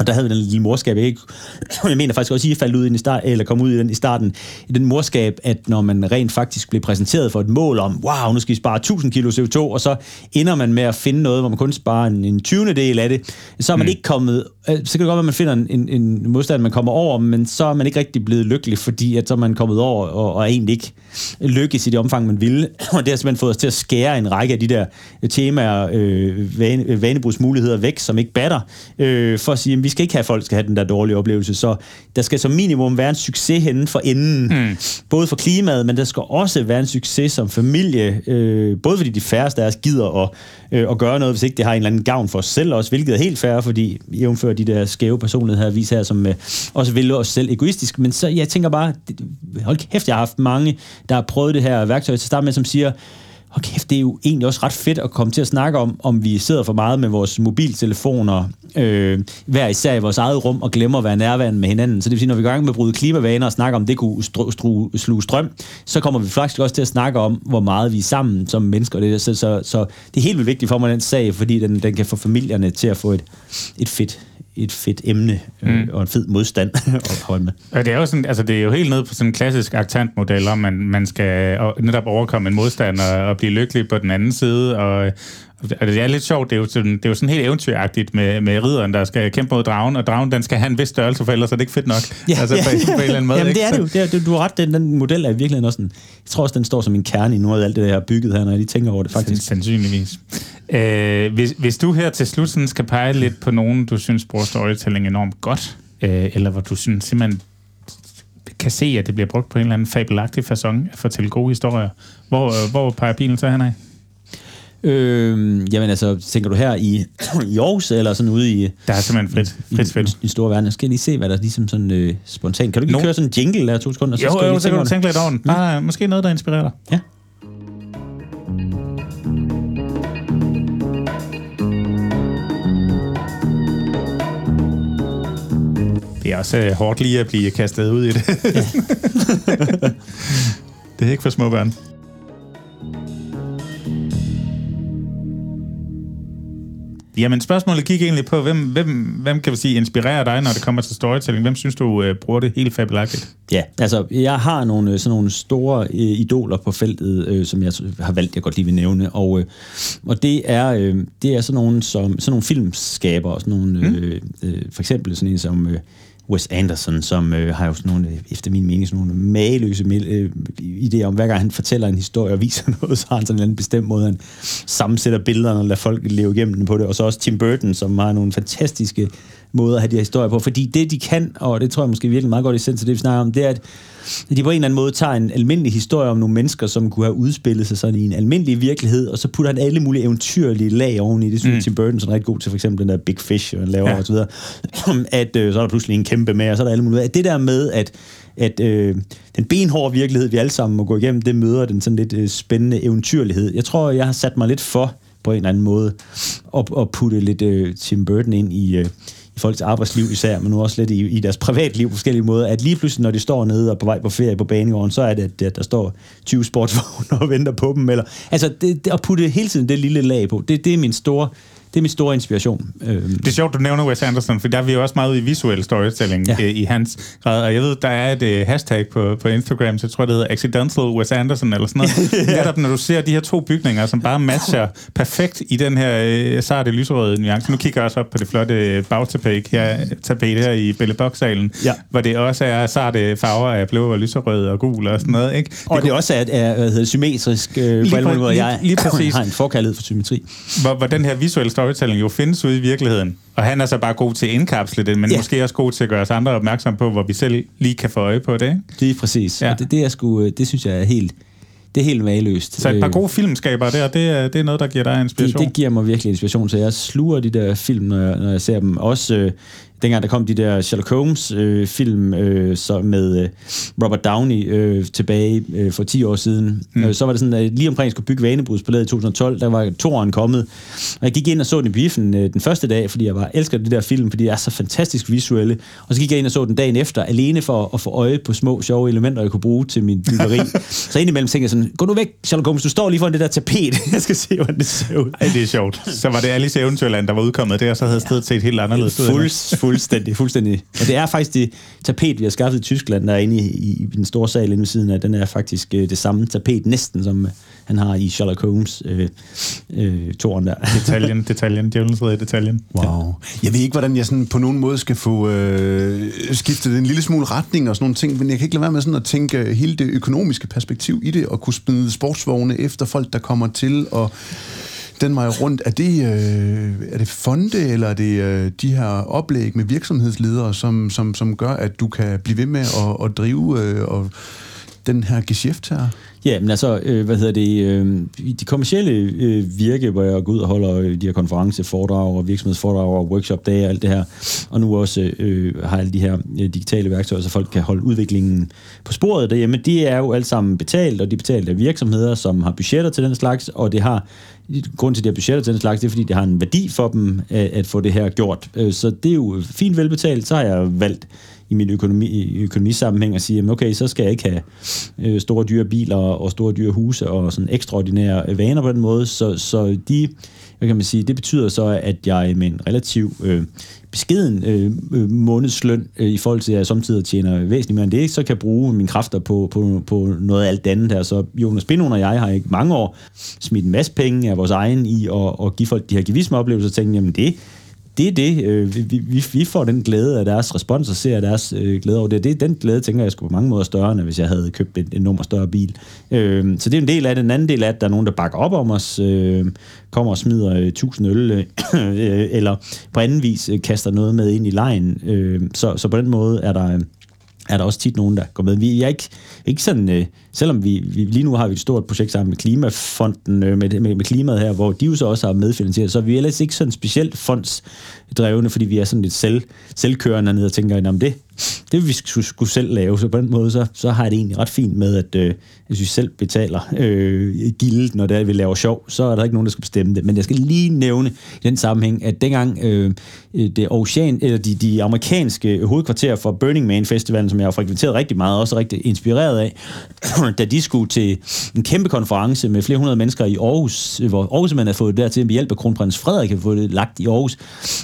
og der havde vi den lille morskab, jeg, ikke, *coughs* jeg mener faktisk også, at I faldt ud i den i start, eller kom ud i den i starten, i den morskab, at når man rent faktisk blev præsenteret for et mål om, wow, nu skal vi spare 1000 kilo CO2, og så ender man med at finde noget, hvor man kun sparer en, en 20. del af det, så er man mm. ikke kommet, øh, så kan det godt være, at man finder en, en, en modstand, man kommer over, men så er man ikke rigtig blevet lykkelig, fordi at så er man kommet over og, og egentlig ikke lykkes i det omfang, man ville. *clears throat* Og det har simpelthen fået os til at skære en række af de der temaer, øh, vane, vanebrugsmuligheder væk, som ikke batter, øh, for at sige, at vi skal ikke have, at folk skal have den der dårlige oplevelse. Så der skal som minimum være en succes henne for enden, mm. både for klimaet, men der skal også være en succes som familie, øh, både fordi de færreste af os gider at, øh, at gøre noget, hvis ikke det har en eller anden gavn for os selv også, hvilket er helt fair, fordi jævnfører de der skæve personligheder vis her, som øh, også vil os selv egoistisk, men så jeg tænker bare, hold kæft, jeg har haft mange, der har prøvet det her værktøj til at starte med, som siger, og kæft, det er jo egentlig også ret fedt at komme til at snakke om, om vi sidder for meget med vores mobiltelefoner, øh, hver især i vores eget rum, og glemmer at være nærværende med hinanden. Så det vil sige, når vi går i gang med at bryde klimavaner og snakke om, det kunne stru, stru, sluge strøm, så kommer vi faktisk også til at snakke om, hvor meget vi er sammen som mennesker. Det, så, så, så det er helt vildt vigtigt for mig, den sag, fordi den, den kan få familierne til at få et, et fedt et fedt emne øh, mm. og en fed modstand *laughs* at holde med. Og det er jo sådan, altså det er jo helt nede på sådan en klassisk aktantmodel, om man, man skal netop overkomme en modstand og, og blive lykkelig på den anden side, og og det er lidt sjovt, det er jo sådan, det er jo sådan helt eventyragtigt med, med ridderen, der skal kæmpe mod dragen, og dragen den skal have en vis størrelse, for ellers er det ikke fedt nok. *laughs* Ja, altså ja, på, på en eller anden måde. Jamen ikke? det er det jo. Det er, du har ret, den, den model er virkelig også en, jeg tror også, den står som en kerne i noget af alt det, der er bygget her, når jeg lige tænker over det faktisk. Sandsynligvis. Øh, hvis, hvis du her til slut sådan skal pege lidt på nogen, du synes bruger storytelling enormt godt, øh, eller hvor du synes simpelthen kan se, at det bliver brugt på en eller anden fabelagtig façon at fortælle gode historier, hvor, hvor peger bilen så henad? Øh, jamen altså, tænker du her i, *clears throat* i Aarhus, eller sådan ude i... Der er simpelthen frit, frit i, spil. i, i store verden. Jeg skal lige se, hvad der ligesom sådan øh, spontant... Kan du ikke No. køre sådan en jingle der to sekunder? Jo, skal jeg jo, lige så kan du tænke lidt over den. Bare, måske noget, der inspirerer dig. Ja. Det er også øh, hårdt lige at blive kastet ud i det. *laughs* det er ikke for små børn. Jamen, spørgsmålet gik egentlig på, hvem, hvem, hvem kan vi sige inspirerer dig, når det kommer til storytelling? Hvem synes du øh, bruger det helt fabelagtigt? Ja, altså jeg har nogle øh, sådan nogle store øh, idoler på feltet, øh, som jeg har valgt, jeg godt lige vil nævne, og, øh, og det er øh, det er sådan nogle som sådan nogle filmskabere, sådan nogle, øh, øh, for eksempel sådan en som øh, Wes Anderson, som øh, har jo sådan nogle, efter min mening, sådan nogle mageløse øh, idéer om, hver gang han fortæller en historie og viser *laughs* noget, så har han sådan en eller anden bestemt måde, han sammensætter billederne og lader folk leve igennem den på det. Og så også Tim Burton, som har nogle fantastiske måder at have de her historier på. Fordi det, de kan, og det tror jeg måske virkelig meget godt i sens til det, vi snakker om, det er, at de på en eller anden måde tager en almindelig historie om nogle mennesker, som kunne have udspillet sig sådan i en almindelig virkelighed, og så putter han alle mulige eventyrlige lag oveni. Det synes mm. Tim Burton sådan rigtig god til, for eksempel den der Big Fish, han laver ja. og så videre. *clears throat* At øh, så er der pludselig en kæmpe med, og så er der alle mulige. At det der med, at at øh, den benhårde virkelighed, vi alle sammen må gå igennem, det møder den sådan lidt øh, spændende eventyrlighed. Jeg tror, jeg har sat mig lidt for, på en eller anden måde, at, at putte lidt øh, Tim Burton ind i, øh, folks arbejdsliv især, men nu også lidt i, i deres privatliv på forskellige måder, at lige pludselig, når de står nede og på vej på ferie på banegården, så er det, at der står 20 sportsvogne *laughs* og venter på dem. Eller, altså, det, det, at putte hele tiden det lille lag på, det, det er min store det er min store inspiration. Øhm. Det er sjovt, du nævner Wes Anderson, for der er vi jo også meget ude i visuel storytelling ja. Øh, i hans grad. Og jeg ved, der er et uh, hashtag på, på Instagram, så jeg tror, det hedder Accidental Wes Anderson, eller sådan noget. *laughs* ja. Netop når du ser de her to bygninger, som bare matcher perfekt i den her uh, sarte lyserøde nuance. Nu kigger jeg også op på det flotte bagtapet her, tapet her i Belle salen ja. hvor det også er sarte farver af blå og lyserød og gul og sådan noget. Ikke? Og det, det også er, er hvad hedder, symmetrisk øh, lige, på alle måder. Jeg lige, lige *clears throat* præcis. har en forkærlighed for symmetri. Hvor, hvor den her visuelle storytelling jo findes ude i virkeligheden. Og han er så bare god til at indkapsle det, men ja. måske også god til at gøre os andre opmærksom på, hvor vi selv lige kan få øje på det. Ikke? Det er præcis. Ja. Og det, det, er sgu, det synes jeg er helt, det er helt maløst. Så et par øh, gode filmskaber der, det er, det er noget, der giver dig inspiration? Det, det giver mig virkelig inspiration, så jeg sluger de der film, når jeg, når jeg ser dem. Også øh, dengang der kom de der Sherlock Holmes-film øh, øh, så med øh, Robert Downey øh, tilbage øh, for 10 år siden, mm. øh, så var det sådan, at lige omkring jeg skulle bygge Vanebrudspalæet i 2012, der var toren kommet. Og jeg gik ind og så den i biffen øh, den første dag, fordi jeg var elsker de der film, fordi de er så fantastisk visuelle. Og så gik jeg ind og så den dagen efter, alene for at få øje på små, sjove elementer, jeg kunne bruge til min byggeri. *laughs* så indimellem tænkte jeg sådan, gå nu væk, Sherlock Holmes, du står lige foran det der tapet. *laughs* jeg skal se, hvordan det ser ud. Ej, det er sjovt. Så var det Alice Eventyrland, der var udkommet der, og så havde stedet set helt anderledes ud. Fuldstændig, fuldstændig. Og det er faktisk det tapet, vi har skaffet i Tyskland, der er inde i, i, den store sal inde ved siden af. Den er faktisk øh, det samme tapet, næsten som øh, han har i Sherlock Holmes øh, øh, toren der. Detaljen, detaljen, djævelens i detaljen. Wow. Jeg ved ikke, hvordan jeg sådan på nogen måde skal få øh, skiftet en lille smule retning og sådan nogle ting, men jeg kan ikke lade være med sådan at tænke hele det økonomiske perspektiv i det, og kunne smide sportsvogne efter folk, der kommer til, og den vej rundt. Er det, øh, er det fonde, eller er det øh, de her oplæg med virksomhedsledere, som, som, som gør, at du kan blive ved med at, at drive øh, og den her geschæft her? Ja, men altså, øh, hvad hedder det, øh, de kommercielle øh, virke, hvor jeg går ud og holder øh, de her konferenceforedrag og virksomhedsforedrag og workshop-dage og alt det her, og nu også øh, har alle de her øh, digitale værktøjer, så folk kan holde udviklingen på sporet derhjemme, de er jo alt sammen betalt, og de er betalt af virksomheder, som har budgetter til den slags, og det har grund til, at de har budgetter til den slags, det er, fordi det har en værdi for dem at, at få det her gjort. Øh, så det er jo fint velbetalt, så har jeg valgt i min økonomi, økonomisammenhæng at sige, okay, så skal jeg ikke have øh, store dyre biler og store dyre huse og sådan ekstraordinære øh, vaner på den måde. Så, så de, hvad kan man sige, det betyder så, at jeg med en relativ øh, beskeden øh, øh månedsløn øh, i forhold til, at jeg samtidig tjener væsentligt mere end det, så kan jeg bruge mine kræfter på, på, på noget af alt andet her. Så Jonas Bindon og jeg har ikke mange år smidt en masse penge af vores egen i at, at give folk de her givismeoplevelser, og tænkt, jamen det, det er det. Øh, vi, vi, vi får den glæde af deres respons og ser deres øh, glæde over det. det. Den glæde, tænker jeg, skulle på mange måder større, end hvis jeg havde købt en, en nummer større bil. Øh, så det er en del af det. En anden del af, at der er nogen, der bakker op om os, øh, kommer og smider øh, 1000 øl, øh, *coughs* eller på anden vis øh, kaster noget med ind i lejen. Øh, så, så på den måde er der øh, er der også tit nogen, der går med. Vi er ikke, ikke sådan, øh, selvom vi, vi lige nu har vi et stort projekt sammen med Klimafonden, øh, med, med, med klimaet her, hvor de jo så også har medfinansieret, så er vi ellers ikke sådan specielt fondsdrevne, fordi vi er sådan lidt selv, selvkørende ned og tænker, om det, det vil vi skulle, skulle selv lave, så på den måde, så, så har jeg det egentlig ret fint med, at øh, hvis vi selv betaler øh, gildet, når det er, vi laver sjov, så er der ikke nogen, der skal bestemme det. Men jeg skal lige nævne i den sammenhæng, at dengang øh, det ocean, eller de, de amerikanske hovedkvarterer for Burning Man Festivalen, som jeg har frekventeret rigtig meget, og også rigtig inspireret af, *clears throat* da de skulle til en kæmpe konference med flere hundrede mennesker i Aarhus, hvor Aarhus man har fået det der til med hjælp af kronprins Frederik, har fået det lagt i Aarhus.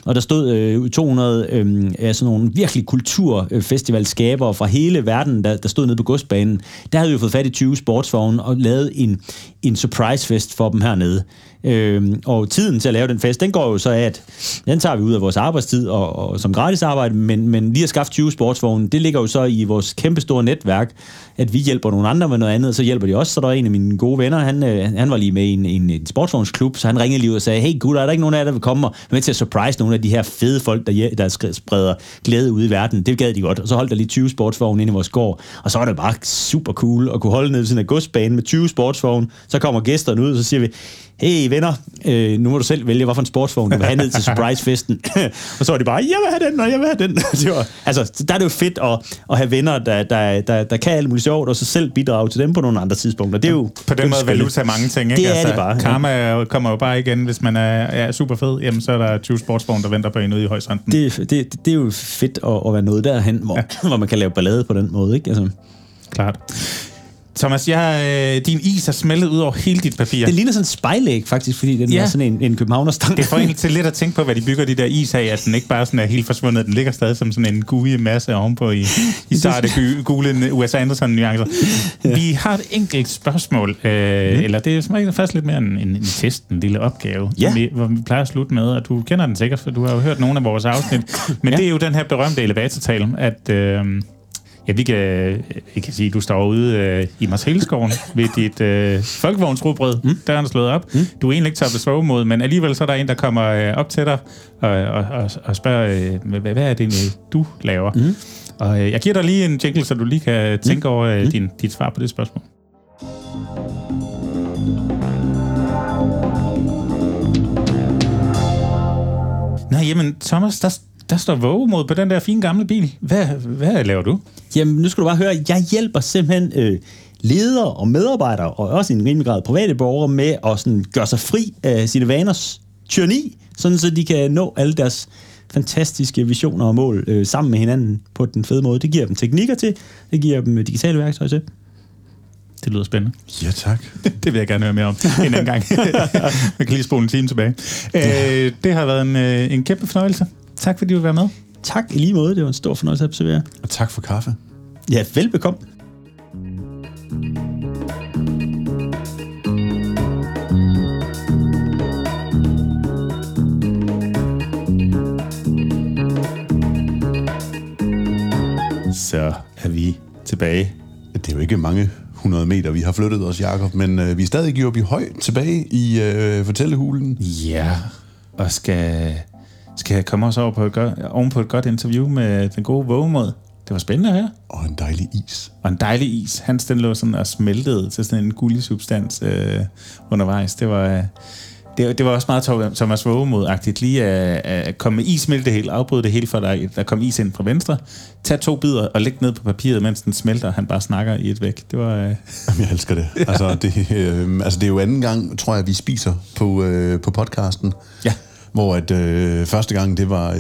Og der stod øh, 200 øh, af sådan nogle virkelig kulturfestivalskabere fra hele verden, der, der stod nede på godsbanen. Der havde vi fået fat i 20 sportsvogne og lavet en, en surprise fest for dem hernede. Øh, og tiden til at lave den fest, den går jo så af, at den tager vi ud af vores arbejdstid og, og som gratis arbejde, men, men lige at skaffe 20 sportsvogne, det ligger jo så i vores kæmpestore netværk, at vi hjælper nogle andre med noget andet, og så hjælper de også. Så der er en af mine gode venner, han, øh, han var lige med i en, en, en sportsvognsklub, så han ringede lige ud og sagde, hey gutter, er der ikke nogen af jer, der vil komme og med til at surprise nogle af de her fede folk, der, der spreder glæde ud i verden? Det gad de godt. Og så holdt der lige 20 sportsvogne ind i vores gård, og så var det bare super cool at kunne holde ned i sådan godsbane med 20 sportsvogne. Så kommer gæsterne ud, og så siger vi, hey venner, øh, nu må du selv vælge, en sportsvogn du vil have ned til *laughs* surprise-festen. *laughs* og så var de bare, jeg vil have den, og jeg vil have den. *laughs* det var, altså, der er det jo fedt at, at have venner, der, der, der, der kan alt muligt sjovt, og så selv bidrage til dem på nogle andre tidspunkter. Det er jo på den måde valuta mange ting, ikke? Det er altså, det bare. Karma ja. kommer jo bare igen, hvis man er, er super fed, jamen så er der 20 sportsvogne, der venter på en ude i horisonten. Det, det, det er jo fedt at, at være noget derhen, hvor, ja. hvor man kan lave ballade på den måde, ikke? Altså. Klart. Thomas, jeg, øh, din is er smeltet ud over hele dit papir. Det ligner sådan en spejlæg, faktisk, fordi den ja. er sådan en, en københavnerstang. Det får egentlig til lidt at tænke på, hvad de bygger de der is af, at den ikke bare sådan er helt forsvundet. Den ligger stadig som sådan en guige masse ovenpå i, i sarte gule USA Anderson-nuancer. Ja. Vi har et enkelt spørgsmål, øh, mm. eller det er som faktisk lidt mere en, en, en test, en lille opgave, ja. vi, hvor vi plejer at slutte med, og du kender den sikkert, for du har jo hørt nogle af vores afsnit. Men ja. det er jo den her berømte elevatortale, at... Øh, Ja, vi kan, vi kan sige, at du står ude øh, i Marshælskoven ved dit øh, folkevognsrugbrød. Mm. Der er han slået op. Mm. Du er egentlig ikke taget at mod, men alligevel så er der en, der kommer øh, op til dig og, og, og, og spørger, øh, hvad, hvad er det egentlig, du laver? Mm. Og øh, jeg giver dig lige en jingle, så du lige kan tænke mm. over øh, mm. din, dit svar på det spørgsmål. Nå, jamen, Thomas, der, der står vågemod på den der fine gamle bil. Hvad, hvad laver du? Jamen, nu skal du bare høre, jeg hjælper simpelthen øh, ledere og medarbejdere, og også i en rimelig grad private borgere, med at sådan, gøre sig fri af sine vaners tyranni, sådan så de kan nå alle deres fantastiske visioner og mål øh, sammen med hinanden på den fede måde. Det giver dem teknikker til, det giver dem øh, digitale værktøjer til. Det lyder spændende. Ja, tak. *laughs* det vil jeg gerne høre mere om en anden gang. *laughs* Man kan lige spole en time tilbage. Øh, det har været en, øh, en kæmpe fornøjelse. Tak fordi du vil være med. Tak i lige måde. Det var en stor fornøjelse at observere. Og tak for kaffe. Ja, velbekomme. Så er vi tilbage. Det er jo ikke mange 100 meter, vi har flyttet os, Jakob, men øh, vi er stadig i høj tilbage i øh, fortællehulen. Ja, og skal skal jeg komme også over på et godt, oven på et godt interview med den gode vågemod. Det var spændende høre. Og en dejlig is. Og en dejlig is. Hans den lå sådan og smeltede til sådan en gullig substans øh, undervejs. Det var, øh, det, det var også meget Thomas Vågemod-agtigt. Lige at, at komme med is, smelte det hele, afbryde det hele for dig. Der kom is ind fra venstre. Tag to bidder og læg ned på papiret, mens den smelter. Han bare snakker i et væk. Det var... Øh... Jamen, jeg elsker det. *laughs* Altså, det, øh, altså, det er jo anden gang, tror jeg, vi spiser på, øh, på podcasten. Ja hvor at øh, første gang det var øh,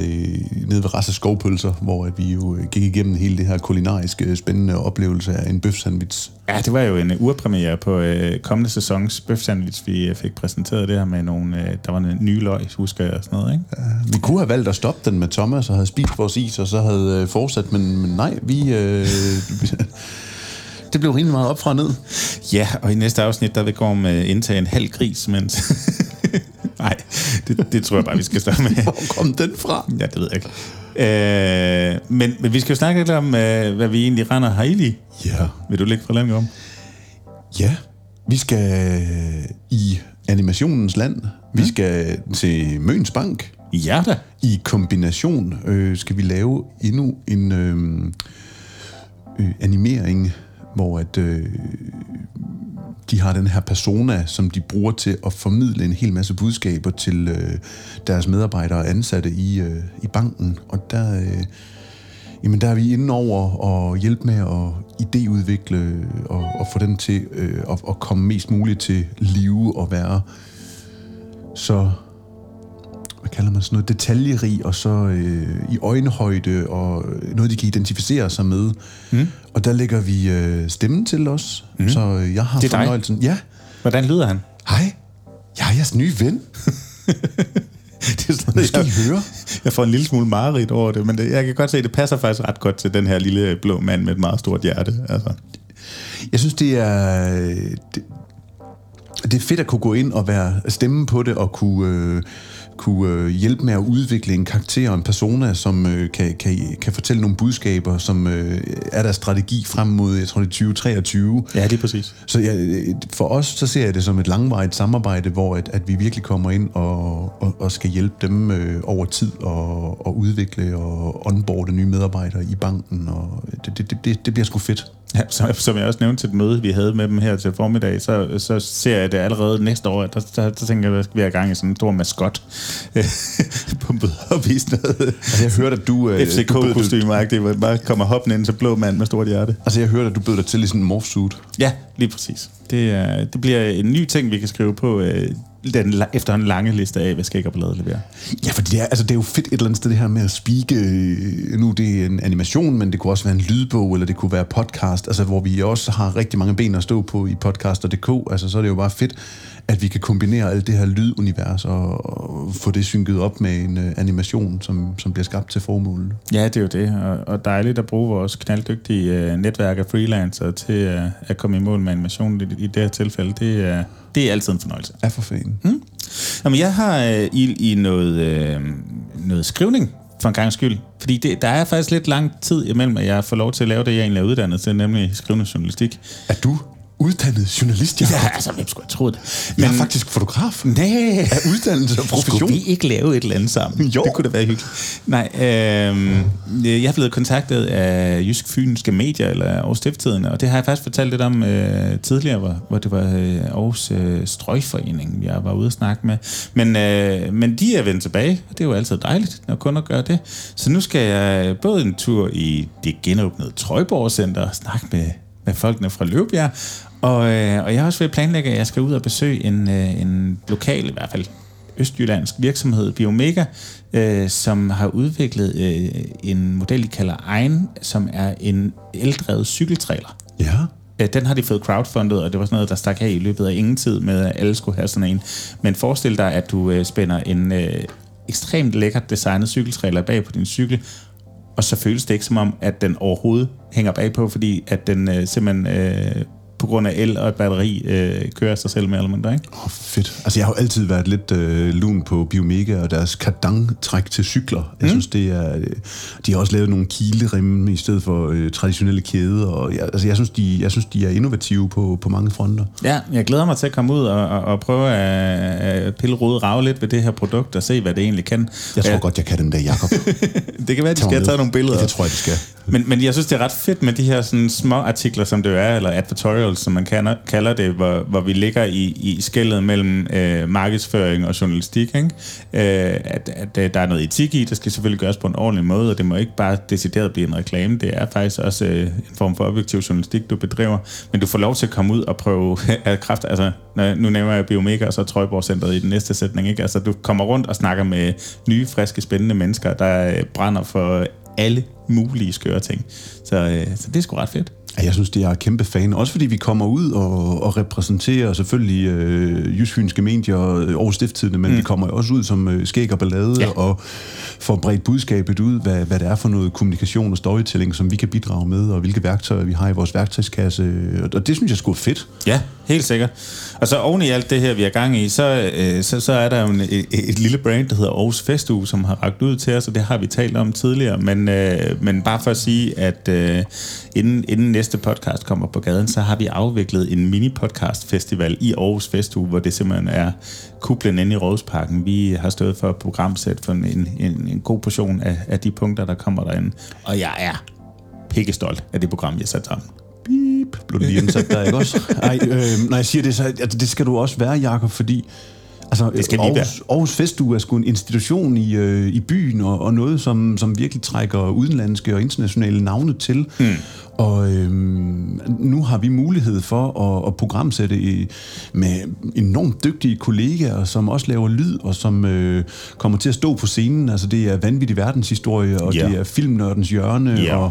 nede ved Rasse Skovpølser, hvor at vi jo gik igennem hele det her kulinariske spændende oplevelse af en bøf sandwich. Ja, det var jo en urpremiere på øh, kommende sæsons bøf sandwich, vi øh, fik præsenteret det her med nogle, øh, der var en nye løg, husker jeg og sådan noget, ikke? Ja, vi kunne have valgt at stoppe den med Thomas og havde spist vores is, og så havde øh, fortsat, men, men nej, vi... Øh, *laughs* det blev rimelig meget op fra ned. Ja, og i næste afsnit, der vil gå med indtage en halv gris, mens *laughs* Nej, det, det tror jeg bare, vi skal stoppe med. *laughs* Hvor kom den fra? Ja, det ved jeg ikke. Øh, men, men vi skal jo snakke lidt om, øh, hvad vi egentlig render her i. Ja. Vil du lægge fra landet om? Ja, vi skal i animationens land. Vi mm. skal til Møns Bank. Ja da. I kombination øh, skal vi lave endnu en øh, øh, animering, hvor at øh, de har den her persona, som de bruger til at formidle en hel masse budskaber til øh, deres medarbejdere og ansatte i, øh, i banken. Og der, øh, jamen der er vi inde over og hjælpe med at idéudvikle øh, og, og få den til øh, at, at komme mest muligt til live og være så hvad kalder man sådan noget, detaljerig og så øh, i øjenhøjde og noget, de kan identificere sig med. Mm. Og der lægger vi øh, stemmen til os, mm. så øh, jeg har det er fornøjelsen. Dig. Ja. Hvordan lyder han? Hej, jeg er jeres nye ven. *laughs* det er sådan, det skal jeg, I høre. Jeg får en lille smule mareridt over det, men det, jeg kan godt se, at det passer faktisk ret godt til den her lille blå mand med et meget stort hjerte. Altså. Jeg synes, det er... Det, det er fedt at kunne gå ind og være stemme på det, og kunne, øh, kunne øh, hjælpe med at udvikle en karakter og en persona, som øh, kan, kan, kan fortælle nogle budskaber, som øh, er der strategi frem mod, jeg tror det er 2023. Ja, det er præcis. Så jeg, for os, så ser jeg det som et langvarigt samarbejde, hvor at, at vi virkelig kommer ind og, og, og skal hjælpe dem øh, over tid og, og udvikle og onboarde nye medarbejdere i banken, og det, det, det, det bliver sgu fedt. Ja, som, som jeg også nævnte til et møde, vi havde med dem her til formiddag, så, så ser jeg det allerede næste år, der, der, der tænker jeg, at vi er gang i sådan en stor maskot *laughs* på mødeopvisning. Altså, jeg hørte, at du... øh, fck du bød- kostyme hvor bare kommer hoppende ind til blå mand med stort hjerte. Altså, jeg hørte, at du bød dig til i sådan en morphsuit. Ja, lige præcis. Det, er, det bliver en ny ting, vi kan skrive på øh, den efter en lange liste af, hvad Skæg og Ballade leverer. Ja, for det er, altså, det er jo fedt et eller andet sted, det her med at speake. øh, Nu det er en animation, men det kunne også være en lydbog, eller det kunne være podcast, altså, hvor vi også har rigtig mange ben at stå på i podcaster.dk. Altså, så er det jo bare fedt, at vi kan kombinere alt det her lydunivers og, og få det synket op med en uh, animation, som, som bliver skabt til formålet. Ja, det er jo det, og, og dejligt at bruge vores knalddygtige øh, netværk af freelancer til øh, at komme i mål med animation i, i det her tilfælde. Det er, det er altid en fornøjelse. Er for fanden. Mm. Jamen, jeg har øh, i, i noget, øh, noget skrivning for en gang skyld. Fordi det, der er faktisk lidt lang tid imellem, at jeg får lov til at lave det, jeg egentlig er uddannet til, nemlig skrivende journalistik. Er du uddannet journalist, Jacob? Ja, altså, hvem skulle have troet det? Jeg er faktisk fotograf. Nej. Af uddannelse og profession. Skulle vi ikke lave et eller andet sammen? Jo. Det kunne da være hyggeligt. Nej, øh, jeg er blevet kontaktet af Jysk Fynske Medier, eller Aarhus Stifttiden, og det har jeg faktisk fortalt lidt om øh, tidligere, hvor, hvor det var øh, Aarhus øh, Strøgforening, jeg var ude at snakke med. Men, øh, men de er vendt tilbage, og det er jo altid dejligt, når kunder gør det. Så nu skal jeg både en tur i det genåbnede Trøjborg Center og snakke med, med folkene fra Løbjerg, og, øh, og jeg har også ved at planlægge, at jeg skal ud og besøge en, øh, en lokal, i hvert fald østjyllandsk virksomhed, Biomega, øh, som har udviklet øh, en model, de kalder Egen, som er en eldrevet cykeltrailer. Ja. Øh, Den har de fået crowdfundet, og det var sådan noget, der stak af i løbet af ingen tid med, at alle skulle have sådan en. Men forestil dig, at du øh, spænder en øh, ekstremt lækkert designet cykeltrailer bag på din cykel, og så føles det ikke som om, at den overhovedet hænger bagpå, fordi at den øh, simpelthen øh, på grund af el og et batteri øh, kører sig selv mere eller mindre, ikke? Åh, oh, fedt. Altså, jeg har jo altid været lidt øh, lun på Biomega og deres kadang-træk til cykler. Jeg mm. synes, det er... Øh, de har også lavet nogle kileremme i stedet for øh, traditionelle kæder. Og jeg, altså, jeg, synes, de, jeg synes, de er innovative på, på mange fronter. Ja, jeg glæder mig til at komme ud og, og, og prøve at, at pille rode rave lidt ved det her produkt og se, hvad det egentlig kan. Jeg tror Ja, godt, jeg kan dem der, Jacob. *laughs* Det kan være, at de skal have taget nogle billeder. Ja, det tror jeg, de skal. Men, men jeg synes, det er ret fedt med de her sådan, små artikler, som det jo er, eller advertorials, som man kalder, kalder det, hvor, hvor vi ligger i, i skældet mellem øh, markedsføring og journalistik. Ikke? Øh, at, at øh, der er noget etik i, der skal selvfølgelig gøres på en ordentlig måde, og det må ikke bare decideret blive en reklame. Det er faktisk også øh, en form for objektiv journalistik, du bedriver. Men du får lov til at komme ud og prøve *laughs* at kraft. Altså, nu nævner jeg Biomega og så Trøjborg Centeret i den næste sætning. Ikke? Altså, du kommer rundt og snakker med nye, friske, spændende mennesker, der øh, brænder for alle mulige skøre ting. Så, øh, så det er sgu ret fedt. Ja, Jeg synes, det er kæmpe fan. Også fordi vi kommer ud og, og repræsenterer selvfølgelig øh, jysfynske medier og Aarhus Stifttidene, men mm. vi kommer også ud som øh, skæg og ballade Ja. og får bredt budskabet ud, hvad, hvad det er for noget kommunikation og storytelling, som vi kan bidrage med, og hvilke værktøjer vi har i vores værktøjskasse. Og det synes jeg er fedt. Ja, helt sikkert. Og så oven i alt det her, vi er gang i, så, øh, så, så er der jo en, et, et lille brand, der hedder Aarhus Festuge, som har ragt ud til os, og det har vi talt om tidligere. Men, øh, men bare for at sige, at øh, inden, inden næste podcast kommer på gaden, så har vi afviklet en mini-podcast-festival i Aarhus Festuge, hvor det simpelthen er kuplen inde i Rådhusparken. Vi har stået for et programsæt for en, en, en god portion af, af de punkter, der kommer derinde. Og jeg er pikkestolt af det program, jeg har sat sammen. Beep, blev det lige indsat der, ikke også? *laughs* Ej, øh, når jeg siger det, så altså, det skal du også være, Jakob, fordi altså, Det skal Aarhus, Aarhus Festuge er sgu en institution i, øh, i byen, og, og noget, som, som virkelig trækker udenlandske og internationale navne til. Hmm. Og øh, nu har vi mulighed for at, at programsætte i, med enormt dygtige kollegaer, som også laver lyd, og som øh, kommer til at stå på scenen. Altså, det er vanvittig verdenshistorie, og Ja. det er filmnørdens hjørne, Ja. og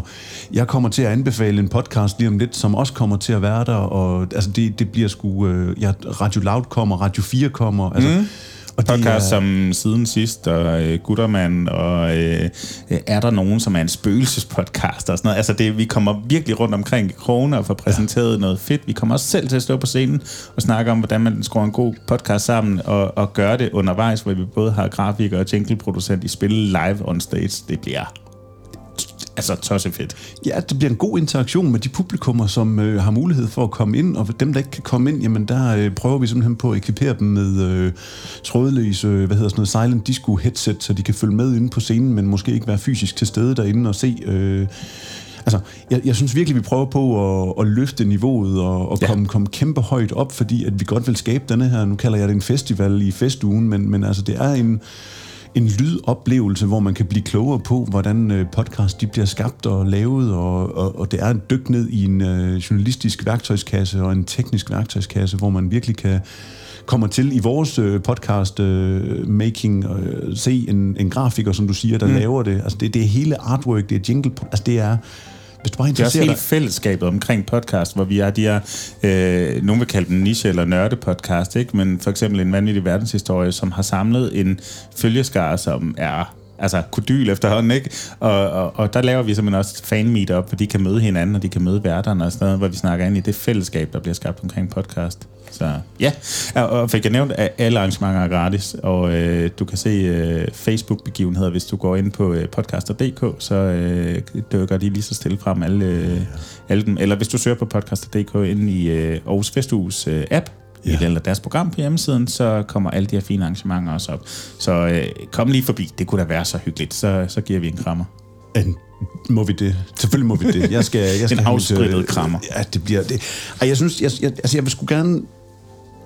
jeg kommer til at anbefale en podcast lige om lidt, som også kommer til at være der, og altså det, det bliver sgu, øh, ja, Radio Loud kommer, Radio 4 kommer, altså, mm. Og podcast er... som siden sidst, og øh, Guttermand, og øh, er der nogen, som er en spøgelsespodcast og sådan noget. Altså, det, vi kommer virkelig rundt omkring kroner og får præsenteret ja. noget fedt. Vi kommer også selv til at stå på scenen og snakke om, hvordan man skruer en god podcast sammen, og, og gøre det undervejs, hvor vi både har grafiker og jingleproducent i spil live on stage. Det bliver altså tosset fedt. Ja, det bliver en god interaktion med de publikummer, som øh, har mulighed for at komme ind, og dem, der ikke kan komme ind, jamen der øh, prøver vi simpelthen på at ekvipere dem med øh, trådløse, øh, hvad hedder sådan noget, silent disco headset, så de kan følge med inde på scenen, men måske ikke være fysisk til stede derinde og se... Øh, Altså, jeg, jeg synes virkelig, vi prøver på at, at løfte niveauet og, og ja. komme, komme kæmpe højt op, fordi at vi godt vil skabe denne her, nu kalder jeg det en festival i festugen, men, men altså, det er en, en lydoplevelse, hvor man kan blive klogere på, hvordan øh, podcast de bliver skabt og lavet, og, og, og det er en dyk ned i en øh, journalistisk værktøjskasse og en teknisk værktøjskasse, hvor man virkelig kan kommer til i vores øh, podcast øh, making øh, se en, en grafiker, som du siger, der mm. laver det. Altså det, det er hele artwork, det er jingle, altså det er hvis du bare det er også hele dig. fællesskabet omkring podcast, hvor vi er de her, øh, nogen vil kalde dem niche- eller nørde-podcast, ikke? men for eksempel en vanvittig verdenshistorie, som har samlet en følgeskare, som er altså kodyl efterhånden, ikke? Og, og, og der laver vi simpelthen også fan meet op, hvor de kan møde hinanden, og de kan møde værterne og sådan noget, hvor vi snakker ind i det fællesskab, der bliver skabt omkring podcast. Så ja, og fik jeg nævnt, at alle arrangementer er gratis, og øh, du kan se øh, Facebook-begivenheder, hvis du går ind på øh, podcaster.dk, så øh, dykker de lige så stille frem alle, øh, alle dem. Eller hvis du søger på podcaster.dk ind i øh, Aarhus Festhus øh, app, ja. eller deres program på hjemmesiden, så kommer alle de her fine arrangementer også op. Så øh, kom lige forbi, det kunne da være så hyggeligt, så, så giver vi en krammer. En må vi det? Selvfølgelig må vi det. Jeg skal, jeg *laughs* skal en afsprittet krammer. Ja, det bliver det. Ej, jeg synes, jeg, jeg, altså jeg vil sgu gerne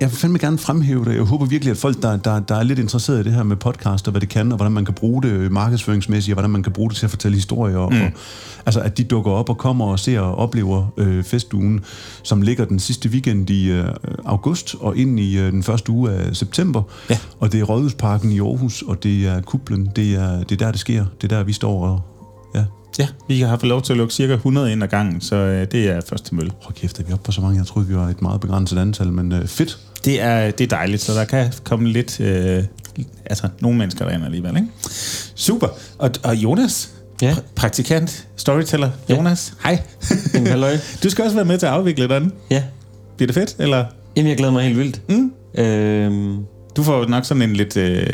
jeg vil fandme gerne fremhæve det. Jeg håber virkelig, at folk, der, der, der er lidt interesseret i det her med podcast, og hvad det kan, og hvordan man kan bruge det markedsføringsmæssigt, og hvordan man kan bruge det til at fortælle historier, mm. og, altså at de dukker op og kommer og ser og oplever øh, festugen, som ligger den sidste weekend i øh, august, og ind i øh, den første uge af september. Ja. Og det er Rådhusparken i Aarhus, og det er Kublen. Det er, det er der, det sker. Det er der, vi står og Ja. Ja, vi har fået lov til at lukke cirka 100 ind ad gangen, så øh, det er først til mølle. Hold kæft, er vi oppe på så mange? Jeg troede, vi var et meget begrænset antal, men øh, fedt. Det er, det er dejligt, så der kan komme lidt... Øh, altså, nogle mennesker derinde alligevel, ikke? Super. Og, og Jonas, ja. Pr- praktikant, storyteller, Jonas, ja. hej. *laughs* du skal også være med til at afvikle den. Ja. Bliver det fedt, eller? Jamen, jeg glæder mig helt vildt. Mm. Øhm, du får nok sådan en lidt øh,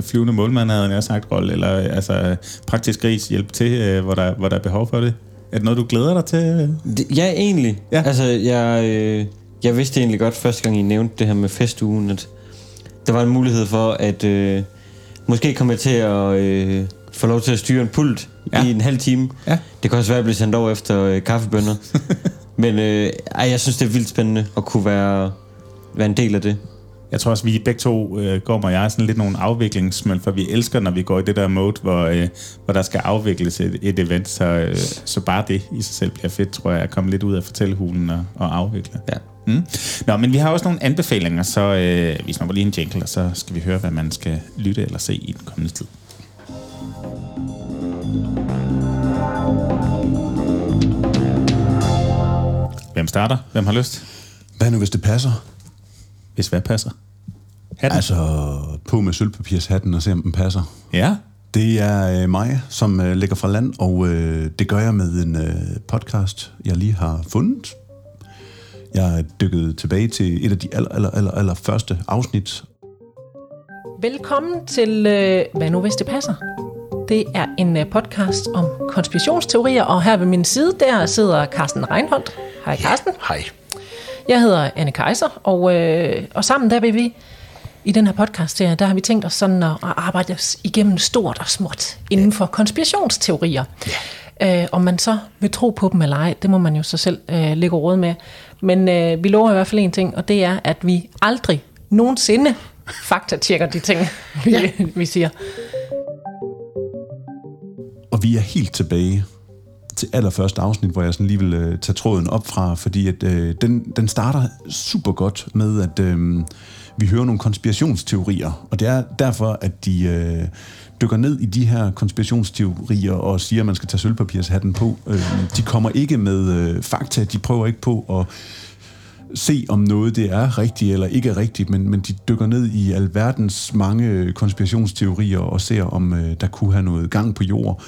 flyvende målmand, havde jeg sagt, rolle, eller altså praktisk gris hjælp til, øh, hvor, der, hvor der er behov for det. Er det noget, du glæder dig til? Det, ja, egentlig. Ja. Altså, jeg, øh, jeg vidste egentlig godt første gang, I nævnte det her med festugen, at der var en mulighed for, at øh, måske komme til at øh, få lov til at styre en pult ja. i en halv time. Ja. Det kan også være at blive sendt over efter øh, kaffebønder. *laughs* Men øh, ej, jeg synes, det er vildt spændende at kunne være, være en del af det jeg tror også, vi begge to, øh, går og jeg, er sådan lidt nogle afviklingsmøl, for vi elsker, når vi går i det der mode, hvor, øh, hvor der skal afvikles et, et event, så, øh, så bare det i sig selv bliver fedt, tror jeg, at komme lidt ud af fortællehulen og, og afvikle. Ja. Mm. Nå, men vi har også nogle anbefalinger, så øh, vi snupper lige en jingle, og så skal vi høre, hvad man skal lytte eller se i den kommende tid. Hvem starter? Hvem har lyst? Hvad nu, hvis det passer? Hvis hvad passer? Hatten? Altså, på med sølvpapirshatten og se, om den passer. Ja. Det er øh, mig, som øh, ligger fra land, og øh, det gør jeg med en øh, podcast, jeg lige har fundet. Jeg er dykket tilbage til et af de aller, aller, aller, aller første afsnit. Velkommen til øh, Hvad nu hvis det passer? Det er en øh, podcast om konspirationsteorier, og her ved min side, der sidder Carsten Reinholdt. Hej Carsten. Ja, hej. Jeg hedder Anne Kaiser, og, øh, og sammen der vil vi i den her podcast her, der har vi tænkt os sådan at, at arbejde os igennem stort og småt inden for konspirationsteorier. Ja. Øh, om man så vil tro på dem eller ej, det må man jo så selv øh, lægge råd med. Men øh, vi lover i hvert fald en ting, og det er, at vi aldrig nogensinde faktatjekker de ting, *laughs* vi, ja. vi siger. Og vi er helt tilbage til allerførste afsnit, hvor jeg sådan lige vil øh, tage tråden op fra, fordi at, øh, den, den starter super godt med, at øh, vi hører nogle konspirationsteorier, og det er derfor, at de øh, dykker ned i de her konspirationsteorier og siger, at man skal tage sølvpapirshatten på. Øh, de kommer ikke med øh, fakta, de prøver ikke på at se, om noget det er rigtigt eller ikke er rigtigt, men, men de dykker ned i alverdens mange konspirationsteorier og ser, om øh, der kunne have noget gang på jord.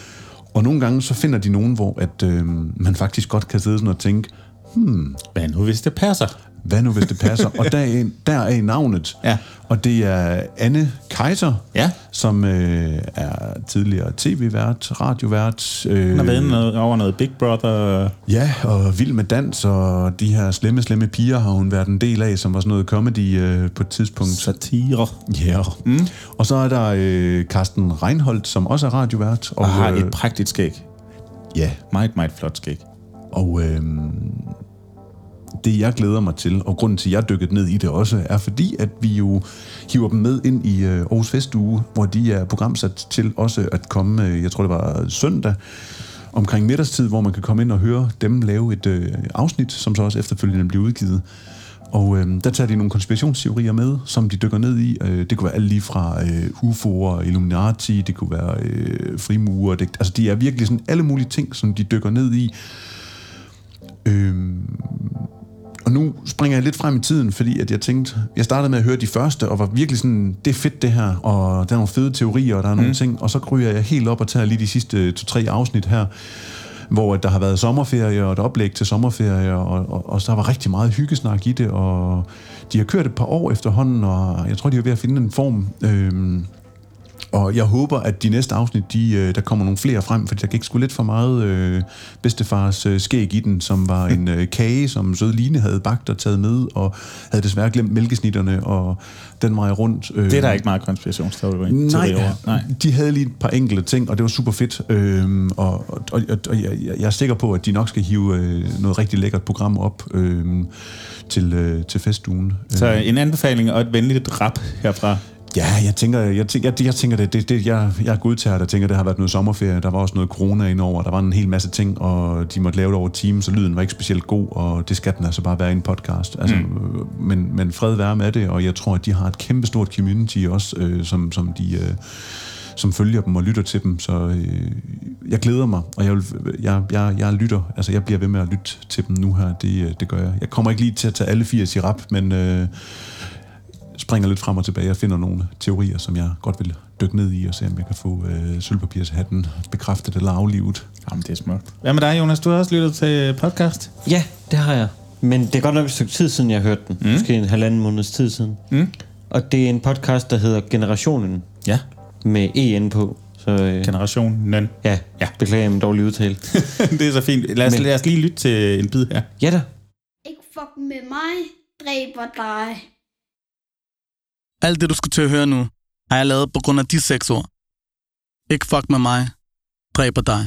Og nogle gange så finder de nogen, hvor at, øh, man faktisk godt kan sidde sådan og tænke, hmm, Hvad nu, hvis det passer? Hvad nu hvis det passer? og der er, der er navnet. Ja. Og det er Anne Kaiser, Ja. som øh, er tidligere tv-vært, radiovært. Øh, Hun har været noget, over noget Big Brother. Ja, og Vild med Dans, og de her slemme, slemme piger har hun været en del af, som var sådan noget comedy øh, på et tidspunkt. Satire. Ja. Mm. Og så er der øh, Carsten Reinholdt, som også er radiovært. Og har øh, et prægtigt skæg. Ja, Meget, meget flot skæg. og øh, det jeg glæder mig til, og grunden til, at jeg dykket ned i det også, er fordi, at vi jo hiver dem med ind i øh, Aarhus Festuge, hvor de er programsat til også at komme, øh, jeg tror det var søndag, omkring middagstid, hvor man kan komme ind og høre dem lave et øh, afsnit, som så også efterfølgende bliver udgivet. Og øh, der tager de nogle konspirationsteorier med, som de dykker ned i. Øh, det kunne være alt lige fra øh, UFO'er, Illuminati, det kunne være øh, frimurer. Det, altså, de er virkelig sådan alle mulige ting, som de dykker ned i. Øh, og nu springer jeg lidt frem i tiden, fordi at jeg tænkte, jeg startede med at høre de første, og var virkelig sådan, det er fedt det her, og der er nogle fede teorier, og der er nogle ting, og så kryger jeg helt op og tager lige de sidste to-tre afsnit her, hvor der har været sommerferie og et oplæg til sommerferie, og, og, og så der var rigtig meget hyggesnak i det, og de har kørt et par år efterhånden, og jeg tror, de er ved at finde en form. Øhm, og jeg håber, at de næste afsnit, de, øh, der kommer nogle flere frem, fordi der gik sgu lidt for meget øh, bedstefars øh, skæg i den, som var en øh, kage, som søde Line havde bagt og taget med, og havde desværre glemt mælkesnitterne, og den vej rundt. Øh, Det er der ikke meget konspirationsteori Nej. Nej. de havde lige et par enkelte ting, og det var super fedt. Øhm, og og, og, og jeg, jeg er sikker på, at de nok skal hive øh, noget rigtig lækkert program op øhm, til, øh, til festugen. Så en anbefaling og et venligt rap herfra. Ja, jeg tænker, jeg tænker, jeg, jeg tænker det, det, det jeg, jeg godtager det, jeg tænker, det har været noget sommerferie, der var også noget corona indover, der var en hel masse ting, og de måtte lave det over Teams, så lyden var ikke specielt god, og det skal den altså bare være i en podcast. Altså, mm. men, men fred være med det, og jeg tror, at de har et kæmpestort community også, øh, som, som de... Øh, som følger dem og lytter til dem, så øh, jeg glæder mig, og jeg, vil, jeg, jeg, jeg lytter, altså jeg bliver ved med at lytte til dem nu her, det, øh, det gør jeg. Jeg kommer ikke lige til at tage alle 80 i rap, men øh, springer lidt frem og tilbage og finder nogle teorier, som jeg godt vil dykke ned i og se, om jeg kan få øh, sølvpapirshatten bekræftet eller aflivet. Jamen, det er smukt. Hvad med dig, Jonas? Du har også lyttet til podcast? Ja, det har jeg. Men det er godt nok et stykke tid siden, jeg hørte den. Mm. Måske en halvanden måneds tid siden. Mm. Og det er en podcast, der hedder Generationen, Ja. med EN på. Så øh, Generationen. ja, Ja. ja, beklager min dårlige udtale. *laughs* det er så fint. Lad os, Men- lad os lige lytte til en bid her. ja da. Ikke fuck med mig, dræber dig. Alt det, du skal til at høre nu, har jeg lavet på grund af de seks ord. Ikke fuck med mig, dræber dig.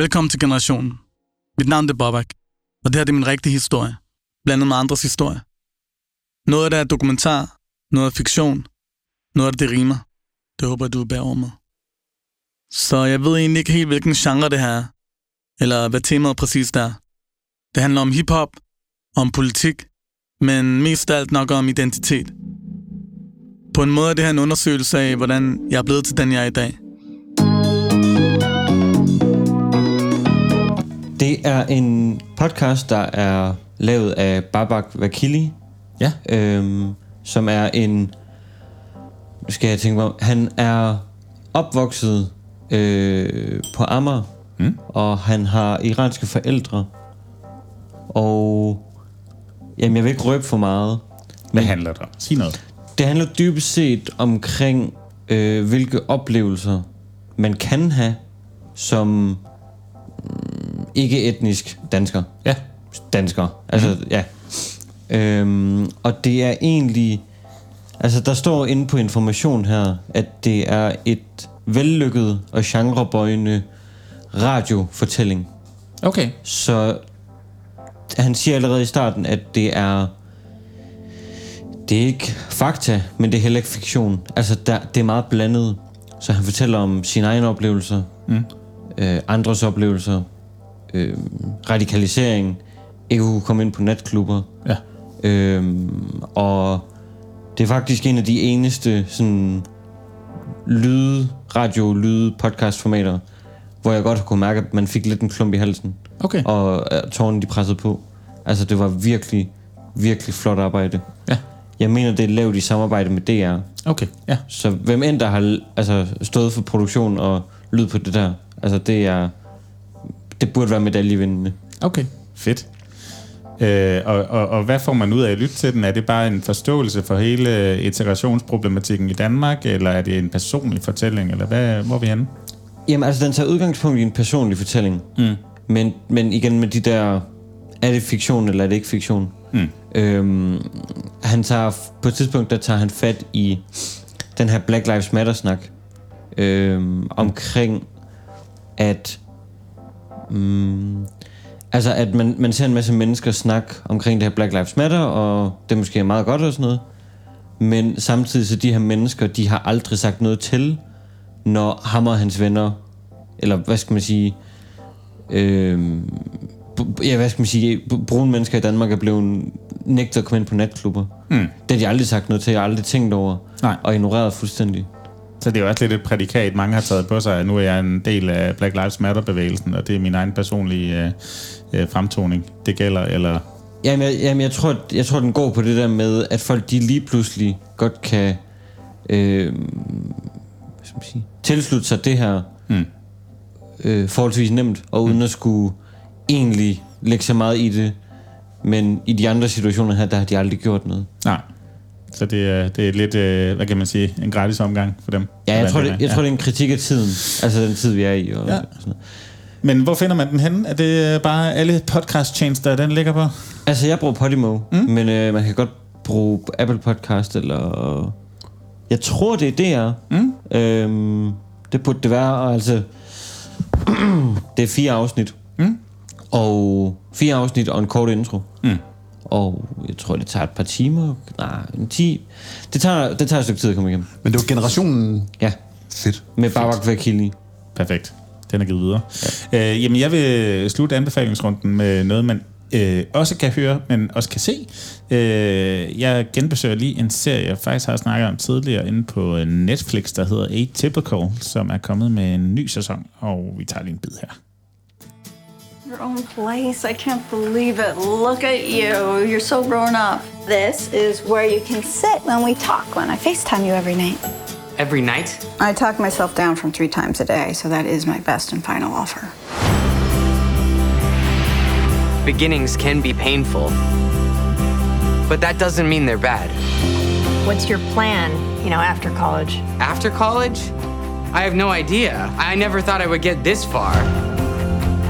Velkommen til Generationen. Mit navn er Bobak, og det her det er min rigtige historie, blandet med andres historie. Noget af det er dokumentar, noget er fiktion, noget af det rimer. Det håber jeg, du vil bære over med. Så jeg ved egentlig ikke helt, hvilken genre det her er, eller hvad temaet præcis er. Det handler om hiphop, om politik, men mest af alt nok om identitet. På en måde er det her en undersøgelse af, hvordan jeg er blevet til den, jeg er i dag. Det er en podcast, der er lavet af Babak Vakili, Ja. øhm, som er en... Nu skal jeg tænke mig om. Han er opvokset øh, på Amager, Mm. og han har iranske forældre. Og... Jamen, jeg vil ikke røbe for meget. Hvad handler det om? Sig noget. Det handler dybest set omkring, øh, hvilke oplevelser man kan have som mm, ikke-etnisk dansker. Ja. Dansker. Altså, mm. ja. Øhm, og det er egentlig... Altså, der står inde på information her, at det er et vellykket og genrebøjende radiofortælling. Okay. Så han siger allerede i starten, at det er... Det er ikke fakta, men det er heller ikke fiktion. Altså, der, det er meget blandet. Så han fortæller om sine egne oplevelser, Mm. øh, andres oplevelser, øh, radikalisering, ikke kunne komme ind på natklubber. Ja. Øhm, og det er faktisk en af de eneste sådan lyd, radio, lyd, podcast formater, hvor jeg godt kunne mærke, at man fik lidt en klump i halsen. Okay. Og øh, tårnen, de pressede på. Altså, det var virkelig, virkelig flot arbejde. Ja. Jeg mener, det er lavet i samarbejde med DR. Okay, ja. Så hvem end der har altså, stået for produktion og lyd på det der, altså det er... Det burde være medaljevindende. Okay, fedt. Øh, og, og, og hvad får man ud af at lytte til den? Er det bare en forståelse for hele iterationsproblematikken i Danmark, eller er det en personlig fortælling, eller hvad, hvor er vi henne? Jamen altså, den tager udgangspunkt i en personlig fortælling. Mm. Men, men igen med de der... Er det fiktion, eller er det ikke fiktion? Mm. Øhm, han tager... På et tidspunkt, der tager han fat i den her Black Lives Matter-snak. Øhm, omkring, at... Mm, altså, at man, man ser en masse mennesker snakke omkring det her Black Lives Matter, og det måske er meget godt og sådan noget. Men samtidig så de her mennesker, de har aldrig sagt noget til, når ham og hans venner, eller hvad skal man sige, øh, ja, hvad skal man sige, brune mennesker i Danmark er blevet nægtet at komme ind på natklubber. Mm. Det har de aldrig sagt noget til, jeg har aldrig tænkt over, Nej. og ignoreret fuldstændig. Så det er jo også lidt et prædikat, mange har taget på sig. Nu er jeg en del af Black Lives Matter-bevægelsen, og det er min egen personlige øh, øh, fremtoning. Det gælder, eller... Jamen, jeg, jamen jeg, tror, jeg tror, den går på det der med, at folk de lige pludselig godt kan øh, hvad skal man sige, tilslutte sig det her Mm. Øh, forholdsvis nemt, og uden at skulle egentlig lægge så meget i det. Men i de andre situationer her, der har de aldrig gjort noget. Nej. Så det er, det er lidt, øh, hvad kan man sige, en gratis omgang for dem. Ja, jeg, tror, det jeg tror, det er en kritik af tiden. Altså den tid, vi er i. Og Ja. ja. sådan noget. Men hvor finder man den henne? Er det bare alle podcast-tjenester, den ligger på? Altså, jeg bruger Podimo, mm. men øh, man kan godt bruge Apple Podcast, eller... Jeg tror, det er DR. Mm. Øhm, det burde det være, og altså... det er fire afsnit. Mm. Og fire afsnit og en kort intro. Mm. Og jeg tror, det tager et par timer. Nej, en ti. Det tager, det tager et stykke tid at komme igennem. Men det var generationen Ja, fedt. med Babak Vakili. Perfekt. Den er givet videre. Ja. Øh, jamen, jeg vil slutte anbefalingsrunden med noget, man øh, også kan høre, men også kan se. Øh, jeg genbesøger lige en serie, jeg faktisk har snakket om tidligere inde på Netflix, der hedder Atypical, som er kommet med en ny sæson, og vi tager lige en bid her. Your own place. I can't believe it. Look at you. You're so grown up. This is where you can sit when we talk, when I FaceTime you every night. Every night? I talk myself down from three times a day, so that is my best and final offer. Beginnings can be painful. But that doesn't mean they're bad. What's your plan, you know, after college? After college? I have no idea. I never thought I would get this far.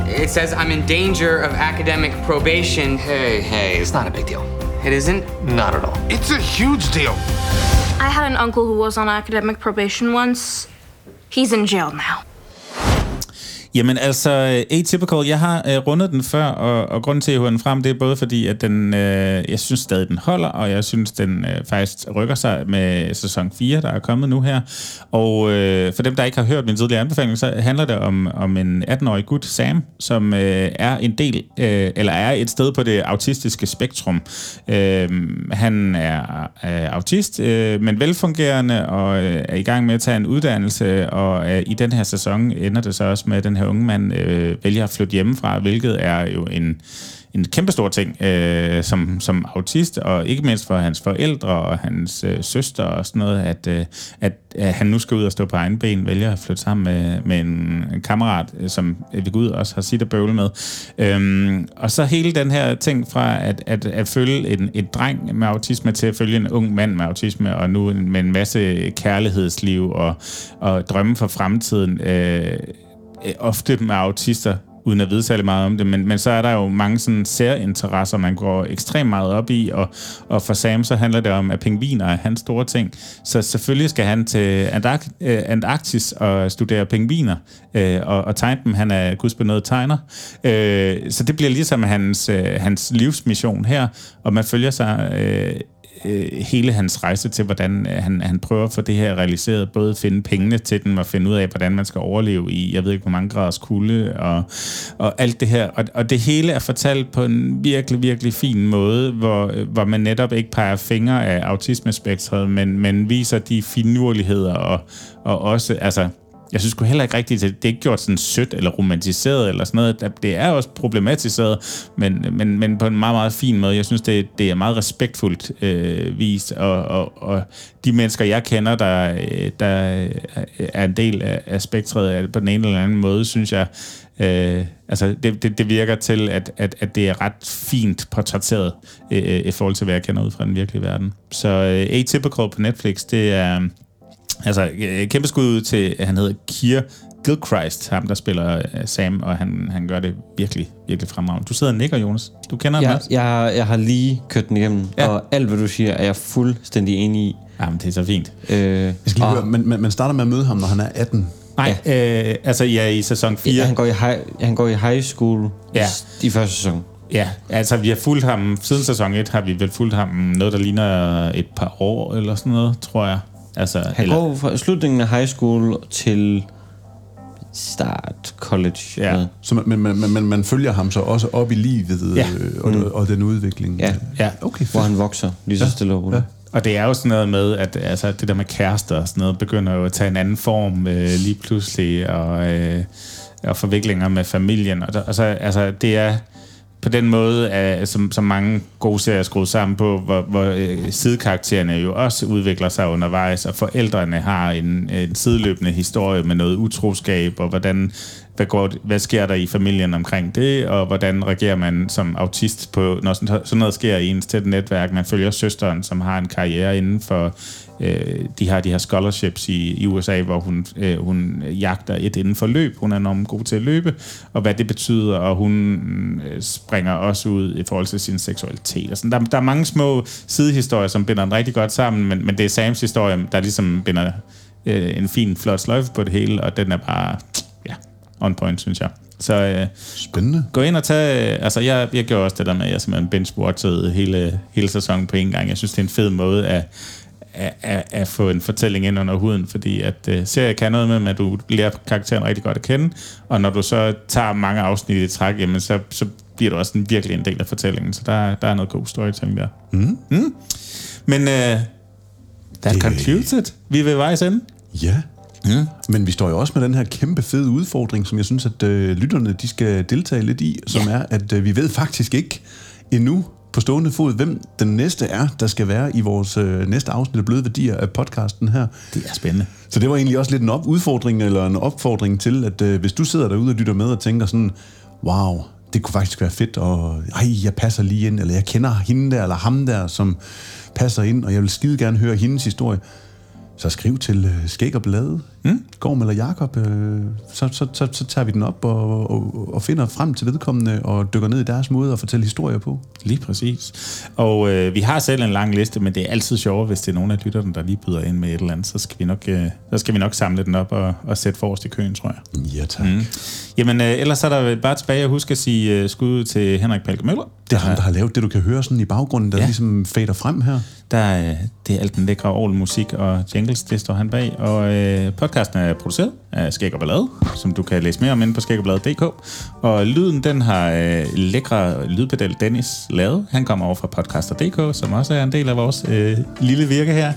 It says I'm in danger of academic probation. Hey, hey, it's not a big deal. It isn't? Not at all. It's a huge deal. I had an uncle who was on academic probation once. He's in jail now. Jamen altså, Atypical, jeg har øh, rundet den før, og, og grunden til, at jeg den frem, det er både fordi, at den, øh, jeg synes stadig, den holder, og jeg synes, den øh, faktisk rykker sig med sæson 4, der er kommet nu her. Og øh, for dem, der ikke har hørt min tidligere anbefaling, så handler det om, om en 18-årig gut, Sam, som øh, er en del, øh, eller er et sted på det autistiske spektrum. Øh, han er øh, autist, øh, men velfungerende, og øh, er i gang med at tage en uddannelse, og øh, i den her sæson ender det så også med, den her unge mand øh, vælger at flytte hjemmefra, hvilket er jo en, en kæmpestor ting øh, som, som autist, og ikke mindst for hans forældre og hans øh, søster og sådan noget, at, øh, at, at han nu skal ud og stå på egen ben, vælger at flytte sammen med, med en, en kammerat, øh, som vi går også har sit at bøvle med. Øhm, og så hele den her ting fra at, at, at følge en, et dreng med autisme til at følge en ung mand med autisme, og nu med en masse kærlighedsliv og, og drømme for fremtiden, øh, øh, ofte med autister, uden at vide særlig meget om det, men, men så er der jo mange sådan særinteresser, man går ekstremt meget op i, og, og for Sam så handler det om, at pingviner er hans store ting. Så selvfølgelig skal han til Antark- øh, Antarktis og studere pingviner, øh, og, og tegne dem. Han er gudsbenået tegner. Øh, så det bliver ligesom hans, øh, hans livsmission her, og man følger sig... Øh, øh, hele hans rejse til, hvordan øh, han, han prøver at få det her realiseret. Både at finde pengene til den, og finde ud af, hvordan man skal overleve i, jeg ved ikke, hvor mange graders kulde, og, og alt det her. Og, og det hele er fortalt på en virkelig, virkelig fin måde, hvor, hvor man netop ikke peger fingre af autismespektret, men, men viser de finurligheder, og, og også, altså, jeg synes sgu heller ikke rigtigt, at det er ikke gjort sådan sødt eller romantiseret eller sådan noget. Det er også problematiseret, men, men, men på en meget, meget fin måde. Jeg synes, det, det er meget respektfuldt øh, vist, og, og, og de mennesker, jeg kender, der, øh, der er en del af, af spektret på den ene eller anden måde, synes jeg, Øh, altså, det, det, det virker til, at, at, at det er ret fint portrætteret øh, øh i forhold til, hvad jeg kender ud fra den virkelige verden. Så øh, Atypical på Netflix, det er... Altså, øh, kæmpe skud ud til, han hedder Kier Gilchrist, ham der spiller uh, Sam, og han, han gør det virkelig, virkelig fremragende. Du sidder og nikker, Jonas. Du kender jeg, ham også? Jeg, jeg har lige kørt den igennem, ja. og alt hvad du siger, er jeg fuldstændig enig i. Jamen, det er så fint. Øh, Jeg skal lige høre, man, man, man starter med at møde ham, når han er 18. Nej, ja. øh, altså ja, i sæson 4. Ja, han, går i high, han går i high school Ja. i, i første sæson. Ja, altså vi har fulgt ham, siden sæson 1 har vi vel fulgt ham noget, der ligner et par år eller sådan noget, tror jeg. Altså, Han eller... går fra slutningen af high school til start college. Ja. Så man, man, man, man, man følger ham så også op i livet Ja. øh, og, Mm. og den udvikling. Ja. Ja. Okay, Hvor han vokser lige så Ja. stille og roligt. Ja. Og det er jo sådan noget med, at altså, det der med kærester og sådan noget, begynder jo at tage en anden form øh, lige pludselig, og, øh, og forviklinger med familien. Og, der, og så, altså, det er på den måde, at, som, som mange gode serier er skruet sammen på, hvor, hvor øh, sidekaraktererne jo også udvikler sig undervejs, og forældrene har en, en sideløbende historie med noget utroskab, og hvordan, hvad, går, hvad sker der i familien omkring det, og hvordan reagerer man som autist på, når sådan, noget sker i ens tæt netværk. Man følger søsteren, som har en karriere inden for, øh, de har de her scholarships i, i USA, hvor hun, øh, hun jagter et inden for løb. Hun er enormt god til at løbe, og hvad det betyder, og hun øh, springer også ud i forhold til sin seksualitet. Og sådan. Der, der er mange små sidehistorier, som binder den rigtig godt sammen, men, men det er Sams historie, der ligesom binder øh, en fin, flot sløjfe på det hele, og den er bare, ja, on point, synes jeg. Så øh, Spændende. gå ind og tage... øh, Altså, jeg, jeg gjorde også det der med, at jeg simpelthen binge-watchede hele, hele sæsonen på en gang. Jeg synes, det er en fed måde at, at, at, at få en fortælling ind under huden, fordi at uh, serier kan noget med, at du lærer karakteren rigtig godt at kende, og når du så tager mange afsnit i træk, jamen, så, så bliver du også en, virkelig en del af fortællingen. Så der, der er noget god storytelling der. Mm. Mm. Men uh, that Det- concludes it. Vi er ved vejs ende. Ja. Mm. Men vi står jo også med den her kæmpe fede udfordring, som jeg synes, at øh, lytterne de skal deltage lidt i, som Ja. er, at øh, vi ved faktisk ikke endnu på stående fod, hvem den næste er, der skal være i vores øh, næste afsnit af Bløde Værdier af podcasten her. Det er spændende. Så det var egentlig også lidt en op- udfordring eller en opfordring til, at øh, hvis du sidder derude og lytter med og tænker sådan, wow, det kunne faktisk være fedt, og ej, jeg passer lige ind, eller jeg kender hende der, eller ham der, som passer ind, og jeg vil skide gerne høre hendes historie, så skriv til øh, Skæg og Blade, Mm. Gorm eller Jakob, øh, så, så, så, så tager vi den op og, og, og finder frem til vedkommende og dykker ned i deres måde at fortælle historier på. Lige præcis. Og øh, vi har selv en lang liste, men det er altid sjovere, hvis det er nogle af lytterne, der lige byder ind med et eller andet. Så skal vi nok, øh, så skal vi nok samle den op og, og sætte forrest i køen, tror jeg. Ja, tak. Mm. Jamen, øh, ellers er der bare tilbage at huske at sige øh, skud ud til Henrik Palke Møller. Det er ham, der har lavet det, du kan høre sådan i baggrunden, der Ja. ligesom fader frem her. Der, øh, det er alt den lækre musik og jingles, det står han bag. Og øh, podcasten er produceret af Skæg og Ballade, som du kan læse mere om inde på skæggerbladet.dk. Og lyden, den har øh, lækre lydpedal Dennis lavet. Han kommer over fra podcaster.dk, som også er en del af vores øh, lille virke her.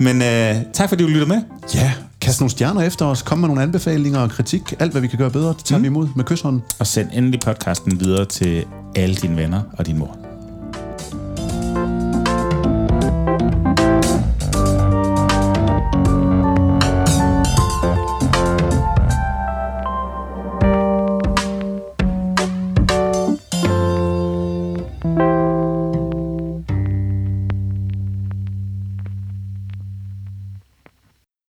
Men øh, tak fordi du lytter med. Ja, kast nogle stjerner efter os, kom med nogle anbefalinger og kritik. Alt, hvad vi kan gøre bedre, det tager mm. vi imod med kysshånden. Og send endelig podcasten videre til alle dine venner og din mor.